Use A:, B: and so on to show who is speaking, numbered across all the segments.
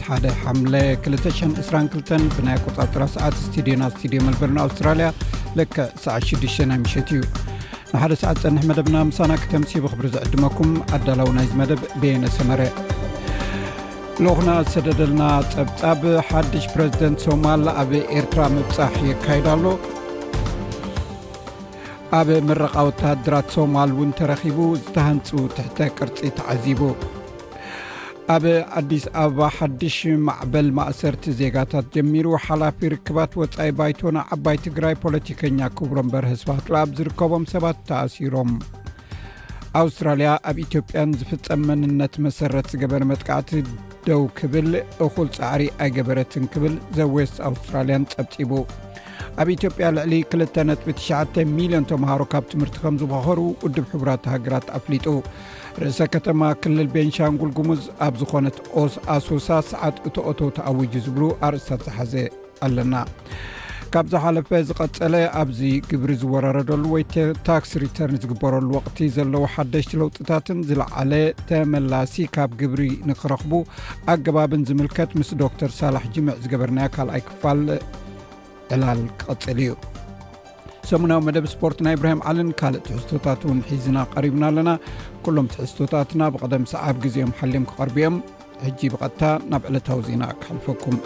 A: ዓርብ ሓደ ሓምለ 222 ብናይ ኣቆፃፅራ ሰዓት ስቱድዮና ስቱድዮ መልበርና ኣውስትራልያ ልክ ሰዓ 6ዱሽ ናይ ምሸት እዩ ንሓደ ሰዓት ፀንሕ መደብና ምሳና ክተምሲ ብክብሪ ዝዕድመኩም ኣዳላዊ ናይዚ መደብ ቤየነ ሰመረ ልኡክና ዝሰደደልና ፀብፃብ ሓድሽ ፕረዚደንት ሶማል ኣብ ኤርትራ ምብፃሕ የካይዳ ኣሎ ኣብ ምረቃ ወተሃደራት ሶማል እውን ተረኪቡ ዝተሃንፁ ትሕተ ቅርፂ ተዓዚቡ ኣብ ኣዲስ ኣበባ ሓድሽ ማዕበል ማእሰርቲ ዜጋታት ጀሚሩ ሓላፊ ርክባት ወፃኢ ባይቶና ዓባይ ትግራይ ፖለቲከኛ ክብሮም በርሀስፋትላ ኣብ ዝርከቦም ሰባት ተኣሲሮም ኣውስትራልያ ኣብ ኢትዮጵያን ዝፍፀም መንነት መሰረት ዝገበረ መጥቃዕቲ ደው ክብል እኹል ፃዕሪ ኣይገበረትን ክብል ዘዌስት ኣውስትራልያን ፀብፂቡ ኣብ ኢትዮጵያ ልዕሊ 2ጥ9 ሚልዮን ተምሃሮ ካብ ትምህርቲ ከም ዝኸኸሩ ውድብ ሕቡራት ሃገራት ኣፍሊጡ ርእሰ ከተማ ክልል ቤንሻንጉል ጉሙዝ ኣብ ዝኾነት ኦስ ኣሶሳ ሰዓት እቶኦቶ ተኣውጁ ዝብሉ ኣርእስታት ዝሓዘ ኣለና ካብ ዝሓለፈ ዝቐፀለ ኣብዚ ግብሪ ዝወረረደሉ ወይ ታክስ ሪተርን ዝግበረሉ ወቅቲ ዘለዉ ሓደሽቲ ለውጥታትን ዝለዓለ ተመላሲ ካብ ግብሪ ንክረኽቡ ኣገባብን ዝምልከት ምስ ዶክተር ሳላሕ ጅምዕ ዝገበርናዮ ካልኣይ ክፋል ዕላል ክቐፅል እዩ ሰሙናዊ መደብ ስፖርት ናይ ብርሃም ዓልን ካልእ ትሕዝቶታት እውን ሒዝና ቀሪብና ኣለና ኩሎም ትሕዝቶታትና ብቐደም ሰዓብ ግዜኦም ሓልም ክቐርብ እዮም ሕጂ ብቐጥታ ናብ ዕለታዊ ዜና ክሓልፈኩም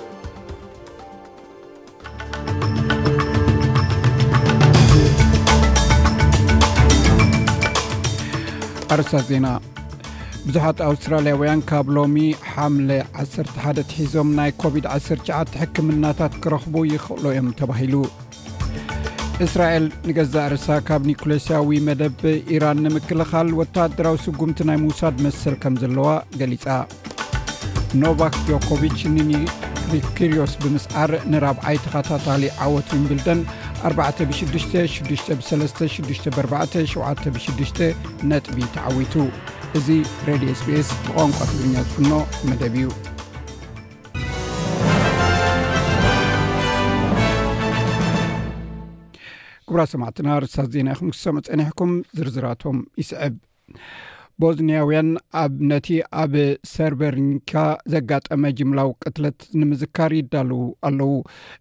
A: ኣርሳት ዜና ብዙሓት ኣውስትራልያውያን ካብ ሎሚ ሓምለ 11 ትሒዞም ናይ ኮቪድ-19 ሕክምናታት ክረኽቡ ይኽእሎ እዮም ተባሂሉ እስራኤል ንገዛእ ርሳ ካብ ኒኩሌስያዊ መደብ ኢራን ንምክልኻል ወተሃደራዊ ስጉምቲ ናይ ምውሳድ መሰል ከም ዘለዋ ገሊጻ ኖቫክ ጆኮቪች ንኒሪክሪዮስ ብምስዓር ንራብዓይ ተኸታታሊ ዓወት ዊምብልደን 4 ብ66ብ3ብ4ብ7ብ6 ነጥቢ ተዓዊቱ እዚ ሬድዮ ስፔስ ብቋንቋ ትግርኛ ዝፍኖ መደብ እዩ ክብራ ሰማዕትና ርስታት ዜና ይኹም ክሰሙ ፀኒሕኩም ዝርዝራቶም ይስዕብ ቦዝኒያውያን ኣብ ነቲ ኣብ ሰርበርኒካ ዘጋጠመ ጅምላዊ ቅትለት ንምዝካር ይዳልው ኣለው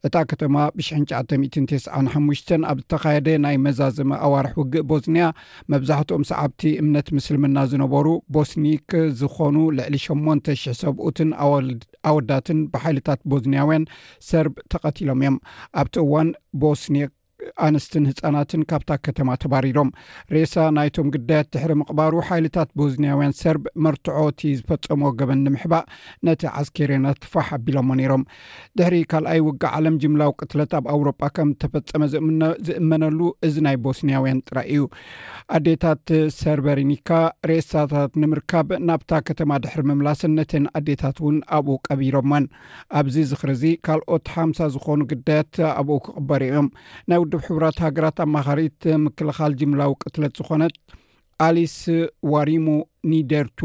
A: እታ ከተማ ብሽ9 ተ ሓ ኣብ ዝተኻየደ ናይ መዛዘመ ኣዋርሒ ውግእ ቦዝኒያ መብዛሕትኦም ሰዓብቲ እምነት ምስልምና ዝነበሩ ቦስኒክ ዝኾኑ ልዕሊ 8,00 ሰብኡትን ኣወዳትን ብሓይልታት ቦዝንያውያን ሰርብ ተቐቲሎም እዮም ኣብቲ እዋን ቦስኒክ ኣንስትን ህፃናትን ካብታ ከተማ ተባሪሮም ሬሳ ናይቶም ግዳያት ድሕሪ ምቕባሩ ሓይልታት ቦዝንያውያን ሰርብ መርትዖ እቲ ዝፈፀሞ ገበን ንምሕባእ ነቲ ዓስኬሬናት ፋሕ ኣቢሎሞ ነይሮም ድሕሪ ካልኣይ ውግእ ዓለም ጅምላዊ ቅትለት ኣብ ኣውሮጳ ከም እተፈጸመ ዝእመነሉ እዚ ናይ ቦስንያውያን ጥራይ እዩ ኣዴታት ሰርበሪኒካ ሬሳታት ንምርካብ ናብታ ከተማ ድሕሪ ምምላስን ነተን ኣዴታት እውን ኣብኡ ቀቢሮመን ኣብዚ ዝኽሪ እዚ ካልኦት ሓምሳ ዝኾኑ ግዳያት ኣብኡ ክቕበሩ እዮም ናይ ውድብ ሕቡራት ሃገራት ኣማኻሪት ምክልኻል ጅምላዊ ቅትለት ዝኾነት ኣሊስ ዋሪሙ ኒደርቱ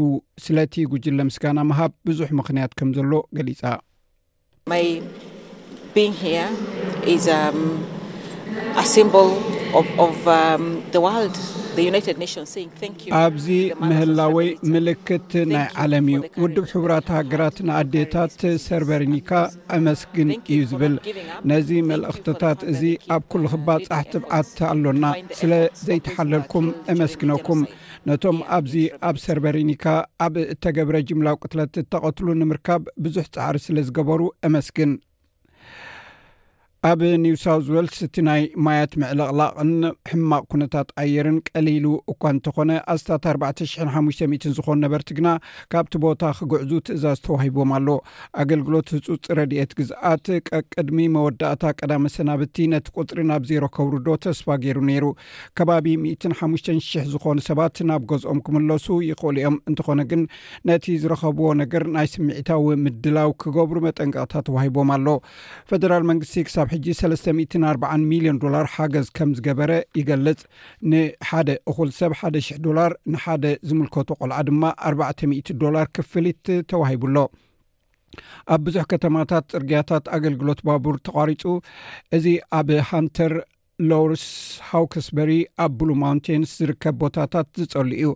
A: ስለቲ ጉጅለ ምስጋና ምሃብ ብዙሕ ምኽንያት ከም ዘሎ ገሊጻ። ኣብዚ ምህላወይ ምልክት ናይ ዓለም እዩ ውድብ ሕቡራት ሃገራት ንኣዴታት ሰርበሪኒካ ኣመስግን እዩ ዝብል። ነዚ መልእኽትታት እዚ ኣብ ኩሉ ክባጻሕ ትብዓት ኣሎና። ስለ ዘይተሓለልኩም እመስግነኩም። ነቶም ኣብዚ ኣብ ሰርበሪኒካ ኣብ እተገብረ ጅምላዊ ቅትለት እተቐትሉ ንምርካብ ብዙሕ ጻዕሪ ስለ ዝገበሩ እመስግን። ኣብ ኒው ሳውዝ ወልስ እቲ ናይ ማያት ምዕልቕላቕን ሕማቕ ኩነታት ኣየርን ቀሊሉ እኳ እንተኾነ ኣስታት 4ተ00ሓ00 ዝኾኑ ነበርቲ ግና ካብቲ ቦታ ክግዕዙ ትእዛዝ ተዋሂቦም ኣሎ ኣገልግሎት ህፁፅ ረድኤት ግዝኣት ቀቅድሚ መወዳእታ ቀዳመ ሰናብቲ ነቲ ቁፅሪ ናብ ዜሮ ከውርዶ ተስፋ ገይሩ ነይሩ ከባቢ 1ሓ00 ዝኾኑ ሰባት ናብ ገዝኦም ክምለሱ ይኽእሉ እዮም እንተኾነ ግን ነቲ ዝረኸብዎ ነገር ናይ ስምዒታዊ ምድላው ክገብሩ መጠንቀቕታ ተዋሂቦም ኣሎ ፈደራል መንግስቲ ክሳብ ሕጂ ሰለስተ ሚእትን ኣርባዓን ሚልዮን ዶላር ሓገዝ ከም ዝገበረ ይገልጽ ንሓደ እኹል ሰብ ሓደ ሽሕ ዶላር ንሓደ ዝምልከቶ ቆልዓ ድማ ኣርባዕተ ሚእቲ ዶላር ክፍሊት ተዋሂቡ ኣሎ ኣብ ብዙሕ ከተማታት ፅርግያታት ኣገልግሎት ባቡር ተቋሪፁ እዚ ኣብ ሃንተር ሎርስ ሃውክስበሪ ኣብ ብሉ ማውንቴንስ ዝርከብ ቦታታት ዝጸሉ እዩ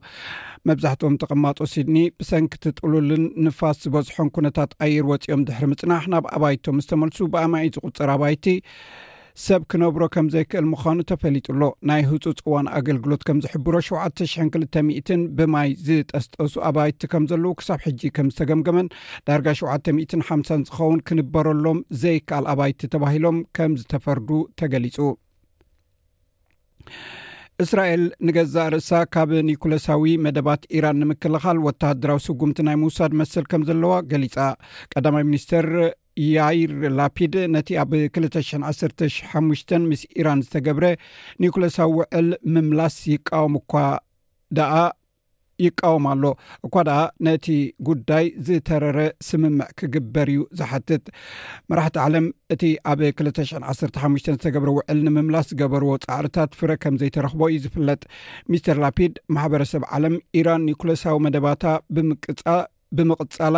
A: መብዛሕትኦም ተቐማጦ ሲድኒ ብሰንኪ ትጥሉልን ንፋስ ዝበዝሖን ኩነታት ኣየር ወፂኦም ድሕሪ ምፅናሕ ናብ ኣባይቶም ዝተመልሱ ብኣማዒ ዝቁፅር ኣባይቲ ሰብ ክነብሮ ከም ዘይክእል ምዃኑ ተፈሊጡ ኣሎ ናይ ህፁፅ እዋን ኣገልግሎት ከም ዝሕብሮ 7ሸ200 ብማይ ዝጠስጠሱ ኣባይቲ ከም ዘለዉ ክሳብ ሕጂ ከም ዝተገምገመን ዳርጋ ሸውዓተ ሚእትን ሓምሳን ዝኸውን ክንበረሎም ዘይከኣል ኣባይቲ ተባሂሎም ከም ዝተፈርዱ ተገሊጹ እስራኤል ንገዛእ ርእሳ ካብ ኒኩለሳዊ መደባት ኢራን ንምክልኻል ወተሃደራዊ ስጉምቲ ናይ ምውሳድ መሰል ከም ዘለዋ ገሊፃ ቀዳማይ ሚኒስተር ያይር ላፒድ ነቲ ኣብ 215 ምስ ኢራን ዝተገብረ ኒኩለሳዊ ውዕል ምምላስ ይቃወም እኳ ደኣ ይቃወም ኣሎ እኳ ደኣ ነቲ ጉዳይ ዝተረረ ስምምዕ ክግበር እዩ ዝሓትት መራሕቲ ዓለም እቲ ኣብ 215 ዝተገብረ ውዕል ንምምላስ ዝገበርዎ ፃዕርታት ፍረ ከም ዘይተረኽቦ እዩ ዝፍለጥ ሚስተር ላፒድ ማሕበረሰብ ዓለም ኢራን ኒኩለሳዊ መደባታ ብምቅፃ ብምቕፃላ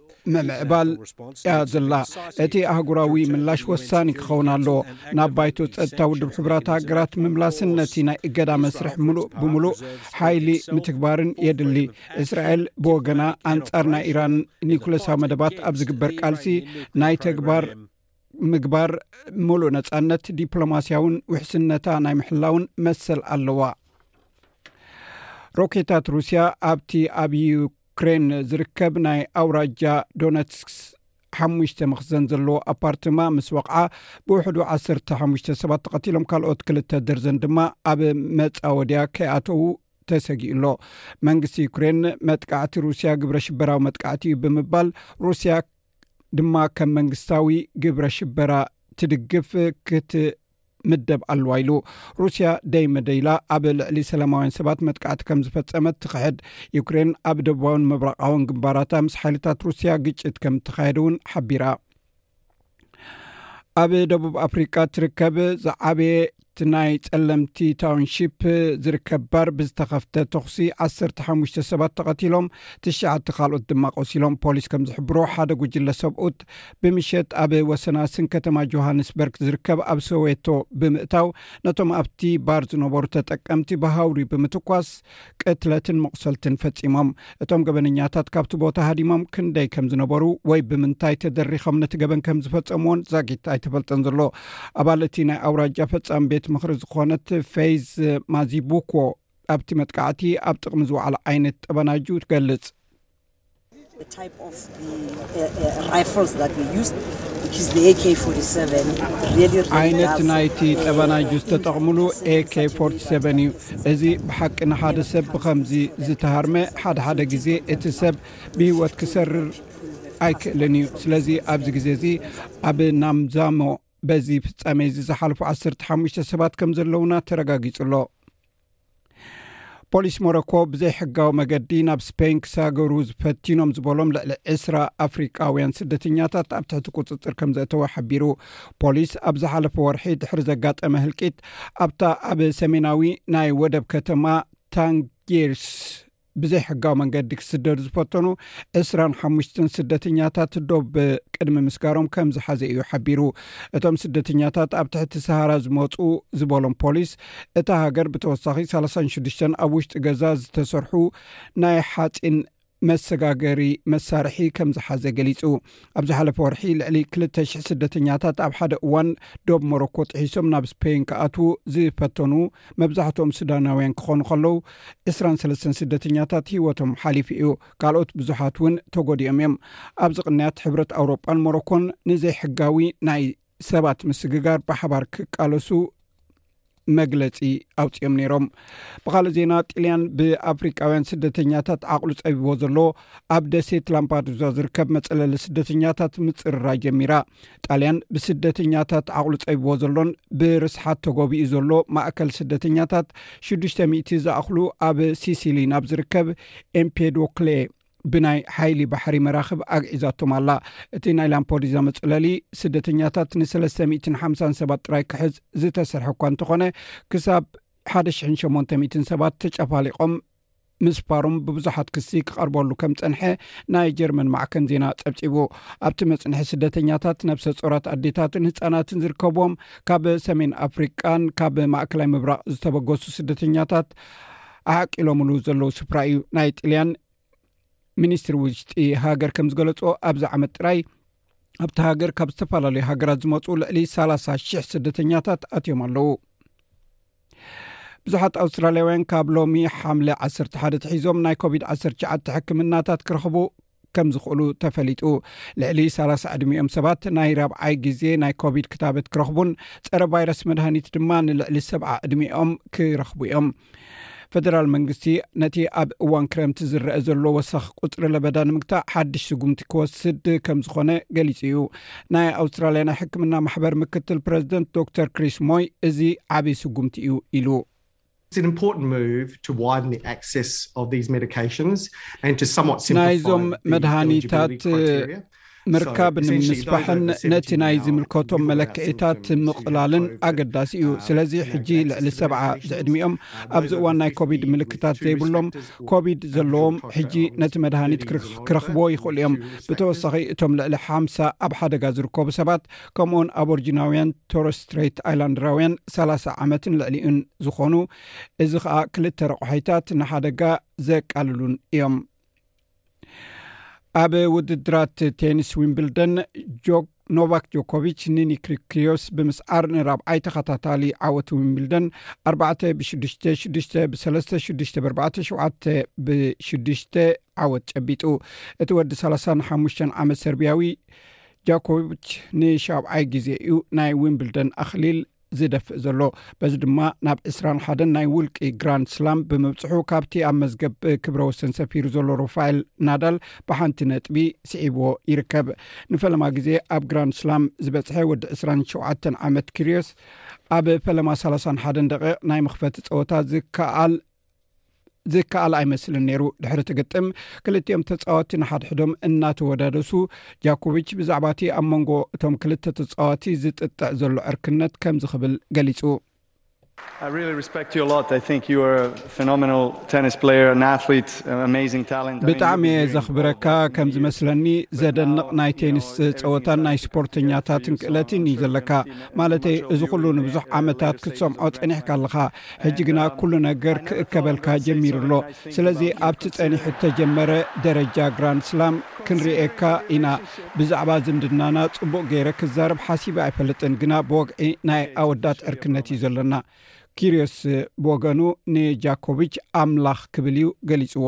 A: ምምዕባል እያ ዘላ እቲ ኣህጉራዊ ምላሽ ወሳኒ ክኸውን ኣለዎ ናብ ባይቶ ፀጥታ ውድብ ሕብራት ሃገራት ምምላስን ነቲ ናይ እገዳ መስርሕ ምሉእ ብምሉእ ሓይሊ ምትግባርን የድሊ እስራኤል ብወገና ኣንፃር ናይ ኢራን ኒኩለሳዊ መደባት ኣብ ዝግበር ቃልሲ ናይ ተግባር ምግባር ሙሉእ ነፃነት ዲፕሎማስያውን ውሕስነታ ናይ ምሕላውን መሰል ኣለዋ ሮኬታት ሩስያ ኣብቲ ኣብ ዩክሬን ዝርከብ ናይ ኣውራጃ ዶነትስክስ ሓሙሽተ መክዘን ዘለዎ ኣፓርትማ ምስ ወቕዓ ብውሕዱ ዓሰርተ ሓሙሽተ ሰባት ተቐቲሎም ካልኦት ክልተ ደርዘን ድማ ኣብ መፃወድያ ከይኣተዉ ተሰጊኡ ኣሎ መንግስቲ ዩክሬን መጥቃዕቲ ሩስያ ግብረ ሽበራዊ መጥቃዕቲ እዩ ብምባል ሩስያ ድማ ከም መንግስታዊ ግብረ ሽበራ ትድግፍ ክት ምደብ ኣልዋ ኢሉ ሩስያ ደይ መደይላ ኣብ ልዕሊ ሰላማውያን ሰባት መጥቃዕቲ ከም ዝፈፀመት ትኽሕድ ዩክሬን ኣብ ደቡባውን ምብራቃውን ግንባራታ ምስ ሓይልታት ሩስያ ግጭት ከም እተኻየደ እውን ሓቢራ ኣብ ደቡብ ኣፍሪቃ ትርከብ ዝዓበየ እቲ ናይ ጸለምቲ ታውንሺፕ ዝርከብ ባር ብዝተኸፍተ ተኹሲ ዓሰርተ ሓሙሽተ ሰባት ተቐቲሎም ትሽዓተ ካልኦት ድማ ቆሲሎም ፖሊስ ከም ዝሕብሮ ሓደ ጉጅለ ሰብኡት ብምሸት ኣብ ወሰናስን ከተማ ጆሃንስበርግ ዝርከብ ኣብ ሰዌቶ ብምእታው ነቶም ኣብቲ ባር ዝነበሩ ተጠቀምቲ ብሃውሪ ብምትኳስ ቅትለትን መቑሰልትን ፈጺሞም። እቶም ገበነኛታት ካብቲ ቦታ ሃዲሞም ክንደይ ከም ዝነበሩ ወይ ብምንታይ ተደሪኾም ነቲ ገበን ከም ዝፈጸምዎን ዛጊት ኣይተፈልጠን ዘሎ። ኣባል እቲ ናይ ኣውራጃ ፈጻሚ ቤት ምኽሪ ዝኾነት ፌዝ ማዚቡኮ ኣብቲ መጥቃዕቲ ኣብ ጥቕሚ ዝወዓለ ዓይነት ጠበናጁ ትገልጽ። ዓይነት ናይቲ ጠባናጁ ዝተጠቕሙሉ ኤኬ ፎርቲ ሰቨን እዩ እዚ ብሓቂ ንሓደ ሰብ ብኸምዚ ዝተሃርመ ሓደ ሓደ ግዜ እቲ ሰብ ብሂወት ክሰርር ኣይክእልን እዩ ስለዚ ኣብዚ ግዜ እዚ ኣብ ናምዛሞ በዚ ፍፃሜ እዚ ዝሓልፉ ዓሰርተ ሓሙሽተ ሰባት ከም ዘለዉና ተረጋጊፁ ኣሎ ፖሊስ ሞሮኮ ብዘይሕጋዊ መገዲ ናብ ስፐይን ክሳገሩ ዝፈቲኖም ዝበሎም ልዕሊ ዕስራ ኣፍሪቃውያን ስደተኛታት ኣብ ትሕቲ ቁፅፅር ከም ዘእተወ ሓቢሩ ፖሊስ ኣብ ዝሓለፈ ወርሒ ድሕሪ ዘጋጠመ ህልቂት ኣብታ ኣብ ሰሜናዊ ናይ ወደብ ከተማ ታንጌርስ ብዘይሕጋዊ መንገዲ ክስደዱ ዝፈተኑ ዕስራን ሓሙሽትን ስደተኛታት ዶብ ቅድሚ ምስጋሮም ከም ዝሓዘ እዩ ሓቢሩ እቶም ስደተኛታት ኣብ ትሕቲ ሰሃራ ዝመፁ ዝበሎም ፖሊስ እታ ሃገር ብተወሳኺ ሳላሳን ሽዱሽተን ኣብ ውሽጢ ገዛ ዝተሰርሑ ናይ ሓፂን መሰጋገሪ መሳርሒ ከም ዝሓዘ ገሊፁ ኣብ ዝሓለፈ ወርሒ ልዕሊ 2ልተ00 ስደተኛታት ኣብ ሓደ እዋን ዶብ ሞሮኮ ጥሒሶም ናብ ስፔይን ክኣትዉ ዝፈተኑ መብዛሕትኦም ሱዳናውያን ክኾኑ ከለዉ 2ራሰለስተ ስደተኛታት ሂወቶም ሓሊፉ እዩ ካልኦት ብዙሓት እውን ተጎዲኦም እዮም ኣብዚ ቅንያት ሕብረት ኣውሮጳን ሞሮኮን ንዘይሕጋዊ ናይ ሰባት ምስግጋር ብሓባር ክቃለሱ መግለፂ ኣውፅኦም ነይሮም ብካልእ ዜና ጥልያን ብኣፍሪቃውያን ስደተኛታት ዓቅሉ ፀቢቦ ዘሎ ኣብ ደሴት ላምፓዱዛ ዝርከብ መፀለሊ ስደተኛታት ምፅርራ ጀሚራ ጣልያን ብስደተኛታት ዓቅሉ ፀቢቦ ዘሎን ብርስሓት ተጎቢኡ ዘሎ ማእከል ስደተኛታት 6ዱሽ00 ዝኣክሉ ኣብ ሲሲሊ ናብ ዝርከብ ኤምፔዶክሌ ብናይ ሓይሊ ባሕሪ መራኽብ ኣግዒዛቶም ኣላ እቲ ናይ ላምፖዲዛ መፅለሊ ስደተኛታት ንሰለስተ5 ሰባት ጥራይ ክሕዝ ዝተሰርሐ እኳ እንተኾነ ክሳብ ሓደ ሽ 800 ሰባት ተጨፋሊቆም ምስፋሮም ብብዙሓት ክሲ ክቐርበሉ ከም ፀንሐ ናይ ጀርመን ማዕከን ዜና ፀብፂቡ ኣብቲ መፅንሒ ስደተኛታት ነብሰ ፆራት ኣዴታትን ህፃናትን ዝርከብዎም ካብ ሰሜን ኣፍሪቃን ካብ ማእከላይ ምብራቅ ዝተበገሱ ስደተኛታት ኣዕቂሎምሉ ዘለዉ ስፍራ እዩ ናይ ጥልያን ሚኒስትሪ ውሽጢ ሃገር ከም ዝገለፆ ኣብዚ ዓመት ጥራይ ኣብቲ ሃገር ካብ ዝተፈላለዩ ሃገራት ዝመፁ ልዕሊ ሳላ ሽሕ ስደተኛታት ኣትዮም ኣለዉ ብዙሓት ኣውስትራልያውያን ካብ ሎሚ ሓምለ ዓሰርተ ሓደ ትሒዞም ናይ ኮቪድ ዓሰርተ ሸዓተ ሕክምናታት ክረኽቡ ከም ዝኽእሉ ተፈሊጡ ልዕሊ ሳላ ዕድሚኦም ሰባት ናይ ራብዓይ ግዜ ናይ ኮቪድ ክታበት ክረኽቡን ፀረ ቫይረስ መድሃኒት ድማ ንልዕሊ ሰብዓ ዕድሚኦም ክረኽቡ እዮም ፈደራል መንግስቲ ነቲ ኣብ እዋን ክረምቲ ዝረአ ዘሎ ወሰኽ ቁፅሪ ለበዳ ንምግታእ ሓድሽ ስጉምቲ ክወስድ ከም ዝኾነ ገሊፁ እዩ ናይ ኣውስትራልያ ናይ ሕክምና ማሕበር ምክትል ፕረዚደንት ዶክተር ክሪስ ሞይ እዚ ዓብዪ ስጉምቲ እዩ ኢሉ ናይዞም መድሃኒታት ምርካብ ንምስፋሕን ነቲ ናይ ዝምልከቶም መለክዒታት ምቕላልን ኣገዳሲ እዩ ስለዚ ሕጂ ልዕሊ ሰብዓ ዝዕድሚኦም ኣብዚ እዋን ናይ ኮቪድ ምልክታት ዘይብሎም ኮቪድ ዘለዎም ሕጂ ነቲ መድሃኒት ክረኽብዎ ይኽእሉ እዮም ብተወሳኺ እቶም ልዕሊ ሓምሳ ኣብ ሓደጋ ዝርከቡ ሰባት ከምኡውን ኣቦርጅናውያን ቶረስ ስትሬት ኣይላንድራውያን ሰላ0 ዓመትን ልዕሊኡን ዝኾኑ እዚ ከዓ ክልተ ረቑሒታት ንሓደጋ ዘቃልሉን እዮም ኣብ ውድድራት ቴኒስ ዊምብልደን ጆ ኖቫክ ጆኮቪች ንኒክሪክሪዮስ ብምስዓር ንራብዓይ ተኸታታሊ ዓወት ዊምብልደን ኣርባዕተ ብሽዱሽተ6ዱሽተ ብሰለስተሽዱሽተ ብኣርባዕተሸውዓተ ብሽዱሽተ ዓወት ጨቢጡ እቲ ወዲ ሰላሳሓሙሽተ ዓመት ሰርቢያዊ ጃኮቭች ንሻብዓይ ግዜ እዩ ናይ ዊምብልደን ኣኽሊል ዝደፍእ ዘሎ በዚ ድማ ናብ ዕስራን ሓደን ናይ ውልቂ ግራንድ ስላም ብምብፅሑ ካብቲ ኣብ መዝገብ ክብረ ወሰን ሰፊሩ ዘሎ ሮፋኤል ናዳል ብሓንቲ ነጥቢ ስዒብዎ ይርከብ ንፈለማ ግዜ ኣብ ግራንድ ስላም ዝበፅሐ ወዲ 27 ዓመት ክርዮስ ኣብ ፈለማ 31 ደቂቕ ናይ መኽፈቲ ፀወታ ዝከኣል ዝከኣል ኣይመስልን ነይሩ ድሕሪ እቲ ግጥም ክልቲኦም ተፃዋቲ ንሓድሕዶም እናተወዳደሱ ጃኮቪች ብዛዕባ እቲ ኣብ መንጎ እቶም ክልተ ተፃዋቲ ዝጥጥዕ ዘሎ ዕርክነት ከምዚ ክብል ገሊፁ ብጣዕሚ እየ ዘኽብረካ ከም ዝመስለኒ ዘደንቕ ናይ ቴኒስ ፀወታን ናይ ስፖርተኛታትን ክእለትን እዩ ዘለካ ማለተይ እዚ ኩሉ ንብዙሕ ዓመታት ክትሰምዖ ፀኒሕካ ኣለኻ ሕጂ ግና ኩሉ ነገር ክእከበልካ ጀሚሩ ኣሎ ስለዚ ኣብቲ ጸኒሑ እተጀመረ ደረጃ ግራንድ ስላም ክንርኤካ ኢና ብዛዕባ ዝምድናና ጽቡቅ ገይረ ክዛረብ ሓሲበ ኣይፈልጥን ግና ብወግዒ ናይ ኣወዳት ዕርክነት እዩ ዘሎና ኪርዮስ ብወገኑ ንጃኮቪች ኣምላኽ ክብል እዩ ገሊጽዎ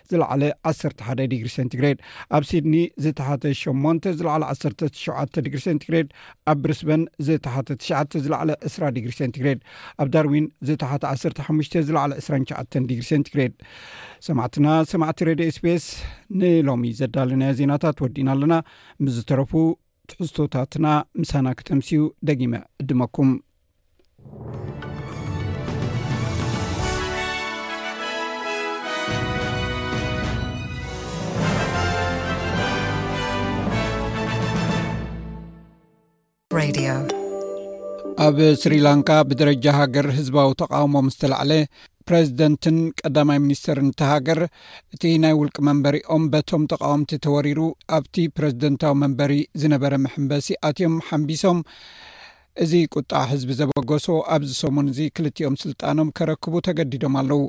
A: ዝለዓለ ዓሰርተ ሓደ ዲግሪ ሰንቲግሬድ ኣብ ሲድኒ ዝተሓተ ሸሞንተ ዝለዕለ ዓሰርተ ትሸዓተ ዲግሪ ሰንቲግሬድ ኣብ ብርስበን ዝተሓተ ትሽዓተ ዝለዕለ ዕስራ ዲግሪ ሰንቲግሬድ ኣብ ዳርዊን ዝተሓተ ዓሰርተ ሓሙሽተ ዝለዕለ ዕስራን ሸዓተን ዲግሪ ሰንቲግሬድ ሰማዕትና ሰማዕቲ ረድዮ ስፔስ ንሎሚ ዘዳለናዮ ዜናታት ወዲእና ኣለና ምስ ዝተረፉ ትሕዝቶታትና ምሳና ክተምስዩ ደጊመ ዕድመኩም ኣብ ስሪላንካ ብደረጃ ሃገር ህዝባዊ ተቃውሞ ምስተላዕለ ፕረዚደንትን ቀዳማይ ሚኒስተርን እታ ሃገር እቲ ናይ ውልቂ መንበሪኦም በቶም ተቃወምቲ ተወሪሩ ኣብቲ ፕረዚደንታዊ መንበሪ ዝነበረ መሐምበሲ ኣትዮም ሓምቢሶም እዚ ቁጣዕ ህዝቢ ዘበገሶ ኣብዚ ሰሙን እዚ ክልቲኦም ስልጣኖም ከረክቡ ተገዲዶም ኣለው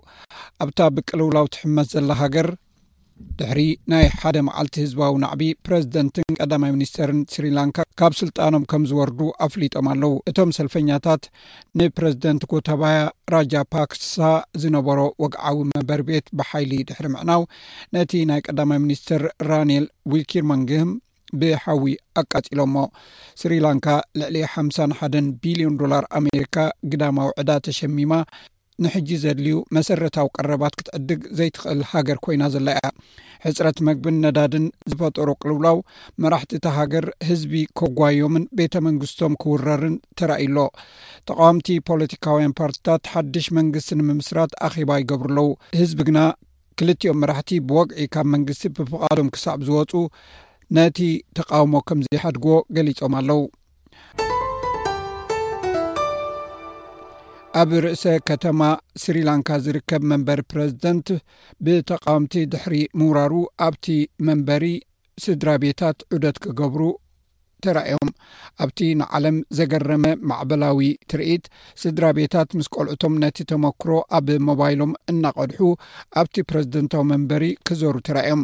A: ኣብታ ብቅልውላው ትሕመስ ዘላ ሃገር ድሕሪ ናይ ሓደ መዓልቲ ህዝባዊ ናዕቢ ፕረዚደንትን ቀዳማይ ሚኒስተርን ስሪላንካ ካብ ስልጣኖም ከም ዝወርዱ ኣፍሊጦም ኣለው እቶም ሰልፈኛታት ንፕረዚደንት ጎተባያ ራጃ ፓክሳ ዝነበሮ ወግዓዊ መንበሪ ቤት ብሓይሊ ድሕሪ ምዕናው ነቲ ናይ ቀዳማይ ሚኒስትር ራኒል ዊልኪር መንግህም ብሓዊ ኣቃፂሎሞ ስሪላንካ ልዕሊ ሓሓን ቢልዮን ዶላር ኣሜሪካ ግዳማዊ ዕዳ ተሸሚማ ንሕጂ ዘድልዩ መሰረታዊ ቀረባት ክትዕድግ ዘይትኽእል ሃገር ኮይና ዘላ እያ። ሕፅረት መግብን ነዳድን ዝፈጠሮ ቅልውላው መራሕቲ እታ ሃገር ህዝቢ ከጓዮምን ቤተ መንግስቶም ክውረርን ተራእዩ ኣሎ። ተቓዋምቲ ፖለቲካውያን ፓርትታት ሓድሽ መንግስቲ ንምምስራት ኣኼባ ይገብሩ ኣለዉ። ህዝቢ ግና ክልቲኦም መራሕቲ ብወግዒ ካብ መንግስቲ ብፍቓዶም ክሳብ ዝወፁ ነቲ ተቓውሞ ከምዘይሓድግዎ ገሊፆም ኣለዉ። ኣብ ርእሰ ከተማ ስሪላንካ ዝርከብ መንበሪ ፕረዚደንት ብተቃወምቲ ድሕሪ ምውራሩ ኣብቲ መንበሪ ስድራ ቤታት ዑደት ክገብሩ ተራእዮም ኣብቲ ንዓለም ዘገረመ ማዕበላዊ ትርኢት ስድራ ቤታት ምስ ቆልዑቶም ነቲ ተመክሮ ኣብ ሞባይሎም እናቀድሑ ኣብቲ ፕረዚደንታዊ መንበሪ ክዘሩ ተራእዮም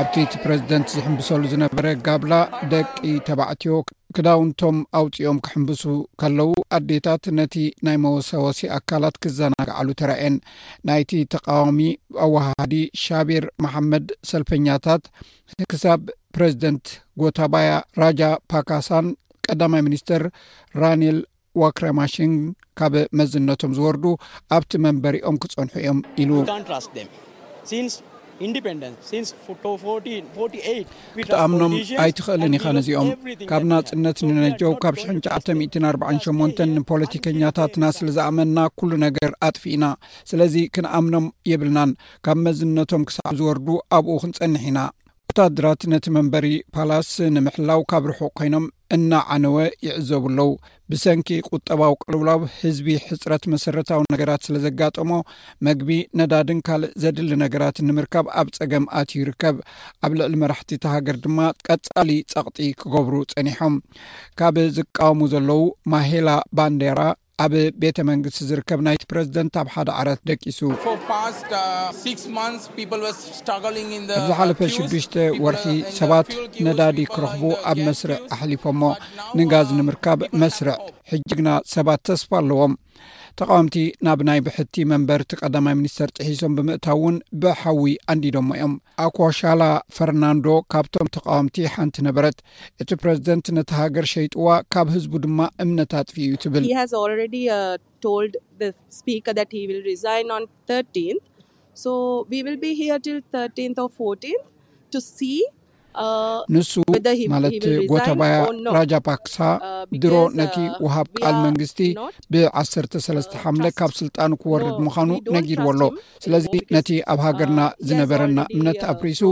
A: ኣብቲ እቲ ፕረዚደንት ዝሕምብሰሉ ዝነበረ ጋብላ ደቂ ተባዕትዮ ክዳውንቶም ኣውፅኦም ክሕምብሱ ከለዉ ኣዴታት ነቲ ናይ መወሳወሲ ኣካላት ክዘናግዓሉ ተረኣየን ናይቲ ተቃዋሚ ኣዋሃሃዲ ሻቢር መሓመድ ሰልፈኛታት ክሳብ ፕረዚደንት ጎታባያ ራጃ ፓካሳን ቀዳማይ ሚኒስትር ራኒል ዋክረማሽንግ ካብ መዝነቶም ዝወርዱ ኣብቲ መንበሪኦም ክጸንሑ እዮም ኢሉ። ክትኣምኖም ኣይትኽእልን ኢኻ ነዚኦም። ካብ ናጽነት ንነጀው ካብ 1948 ንፖለቲከኛታትና ስለ ዝኣመንና ኩሉ ነገር ኣጥፊእና ስለዚ ክንኣምኖም የብልናን ካብ መዝነቶም ክሳዕ ዝወርዱ ኣብኡ ክንጸንሕ ኢና። ወታድራት ነቲ መንበሪ ፓላስ ንምሕላው ካብ ርሑቕ ኮይኖም እናዓነወ ይዕዘቡ ኣለው ብሰንኪ ቁጠባዊ ቅልውላው ህዝቢ ሕፅረት መሰረታዊ ነገራት ስለ ዘጋጠሞ መግቢ ነዳድን ካልእ ዘድሊ ነገራት ንምርካብ ኣብ ፀገም ኣትዩ ይርከብ ኣብ ልዕሊ መራሕቲ እቲ ሃገር ድማ ቀፃሊ ፀቕጢ ክገብሩ ፀኒሖም ካብ ዝቃወሙ ዘለው ማሄላ ባንዴራ ኣብ ቤተ መንግስቲ ዝርከብ ናይቲ ፕረዚደንት ኣብ ሓደ ዓራት ደቂሱ። ኣብ ዝሓለፈ ሽዱሽተ ወርሒ ሰባት ነዳዲ ክረኽቡ ኣብ መስርዕ ኣሕሊፎሞ ንጋዝ ንምርካብ መስርዕ ሕጂ ግና ሰባት ተስፋ ኣለዎም። ተቃወምቲ ናብ ናይ ብሕቲ መንበርቲ ቀዳማይ ሚኒስተር ጥሒሶም ብምእታው እውን ብሓዊ ኣንዲዶሞ እዮም። ኣኮሻላ ፈርናንዶ ካብቶም ተቃወምቲ ሓንቲ ነበረት። እቲ ፕረዚደንት ነቲ ሃገር ሸይጡዋ ካብ ህዝቡ ድማ እምነት ኣጥፊኡ እዩ ትብል። ንሱ ማለት ጎተባያ ራጃፓክሳ ድሮ ነቲ ውሃብ ቃል መንግስቲ ብ ዓሰርተ ሰለስተ ሓምለ ካብ ስልጣኑ ክወርድ ምዃኑ ነጊርዎ ኣሎ። ስለዚ ነቲ ኣብ ሃገርና ዝነበረና እምነት ኣፍሪሱ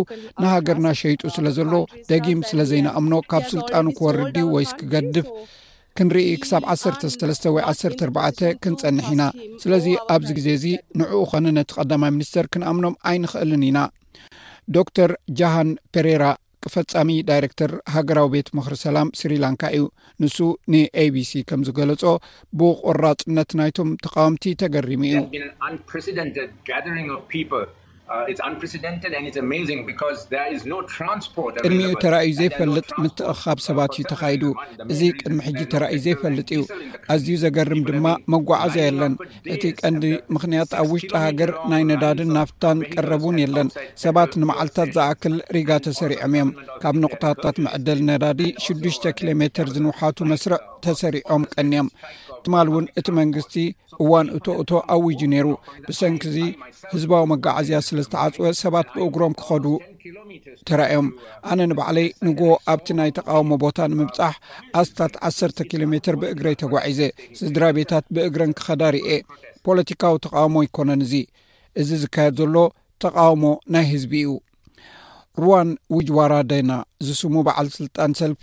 A: ንሃገርና ሸይጡ ስለ ዘሎ ደጊም ስለ ዘይንኣምኖ ካብ ስልጣኑ ክወርዲ ወይስ ክገድፍ ክንርኢ ክሳብ 13 ወይ 14 ክንፀንሕ ኢና ስለዚ ኣብዚ ግዜ እዚ ንዕኡ ኸነ ነቲ ቀዳማይ ሚኒስተር ክንኣምኖም ኣይንኽእልን ኢና ዶክተር ጃሃን ፔሬራ ፈጻሚ ዳይረክተር ሃገራዊ ቤት ምክሪ ሰላም ስሪላንካ እዩ ንሱ ንኤቢሲ ከም ዝገለፆ ብቆራፅነት ናይቶም ተቃወምቲ ተገሪሙ እዩ ቅድሚኡ ተራእዩ ዘይፈልጥ ምትእኻብ ሰባት እዩ ተካይዱ እዚ ቅድሚ ሕጂ ተራእዩ ዘይፈልጥ እዩ ኣዝዩ ዘገርም ድማ መጓዓዝያ የለን እቲ ቀንዲ ምክንያት ኣብ ውሽጢ ሃገር ናይ ነዳድን ናፍታን ቀረብ እውን የለን ሰባት ንመዓልትታት ዝኣክል ሪጋ ተሰሪዖም እዮም ካብ ነቑታታት መዕደል ነዳዲ ሽዱሽተ ኪሎ ሜተር ዝንውሓቱ መስርዕ ተሰሪዖም ቀንዮም ትማል እውን እቲ መንግስቲ እዋን እቶ እቶ ኣውጁ ነይሩ ብሰንኪ እዚ ህዝባዊ መጋዓዝያ ስለ ዝተዓፅወ ሰባት ብእግሮም ክኸዱ ተራእዮም ኣነ ንባዕለይ ንግሆ ኣብቲ ናይ ተቃውሞ ቦታ ንምብፃሕ ኣስታት ዓሰርተ ኪሎ ሜትር ብእግረይ ተጓዒዘ ስድራ ቤታት ብእግረን ክኸዳ ርኤ ፖለቲካዊ ተቃውሞ ኣይኮነን እዚ እዚ ዝካየድ ዘሎ ተቃውሞ ናይ ህዝቢ እዩ ሩዋን ውጅዋራ ደና ዝስሙ በዓል ስልጣን ሰልፊ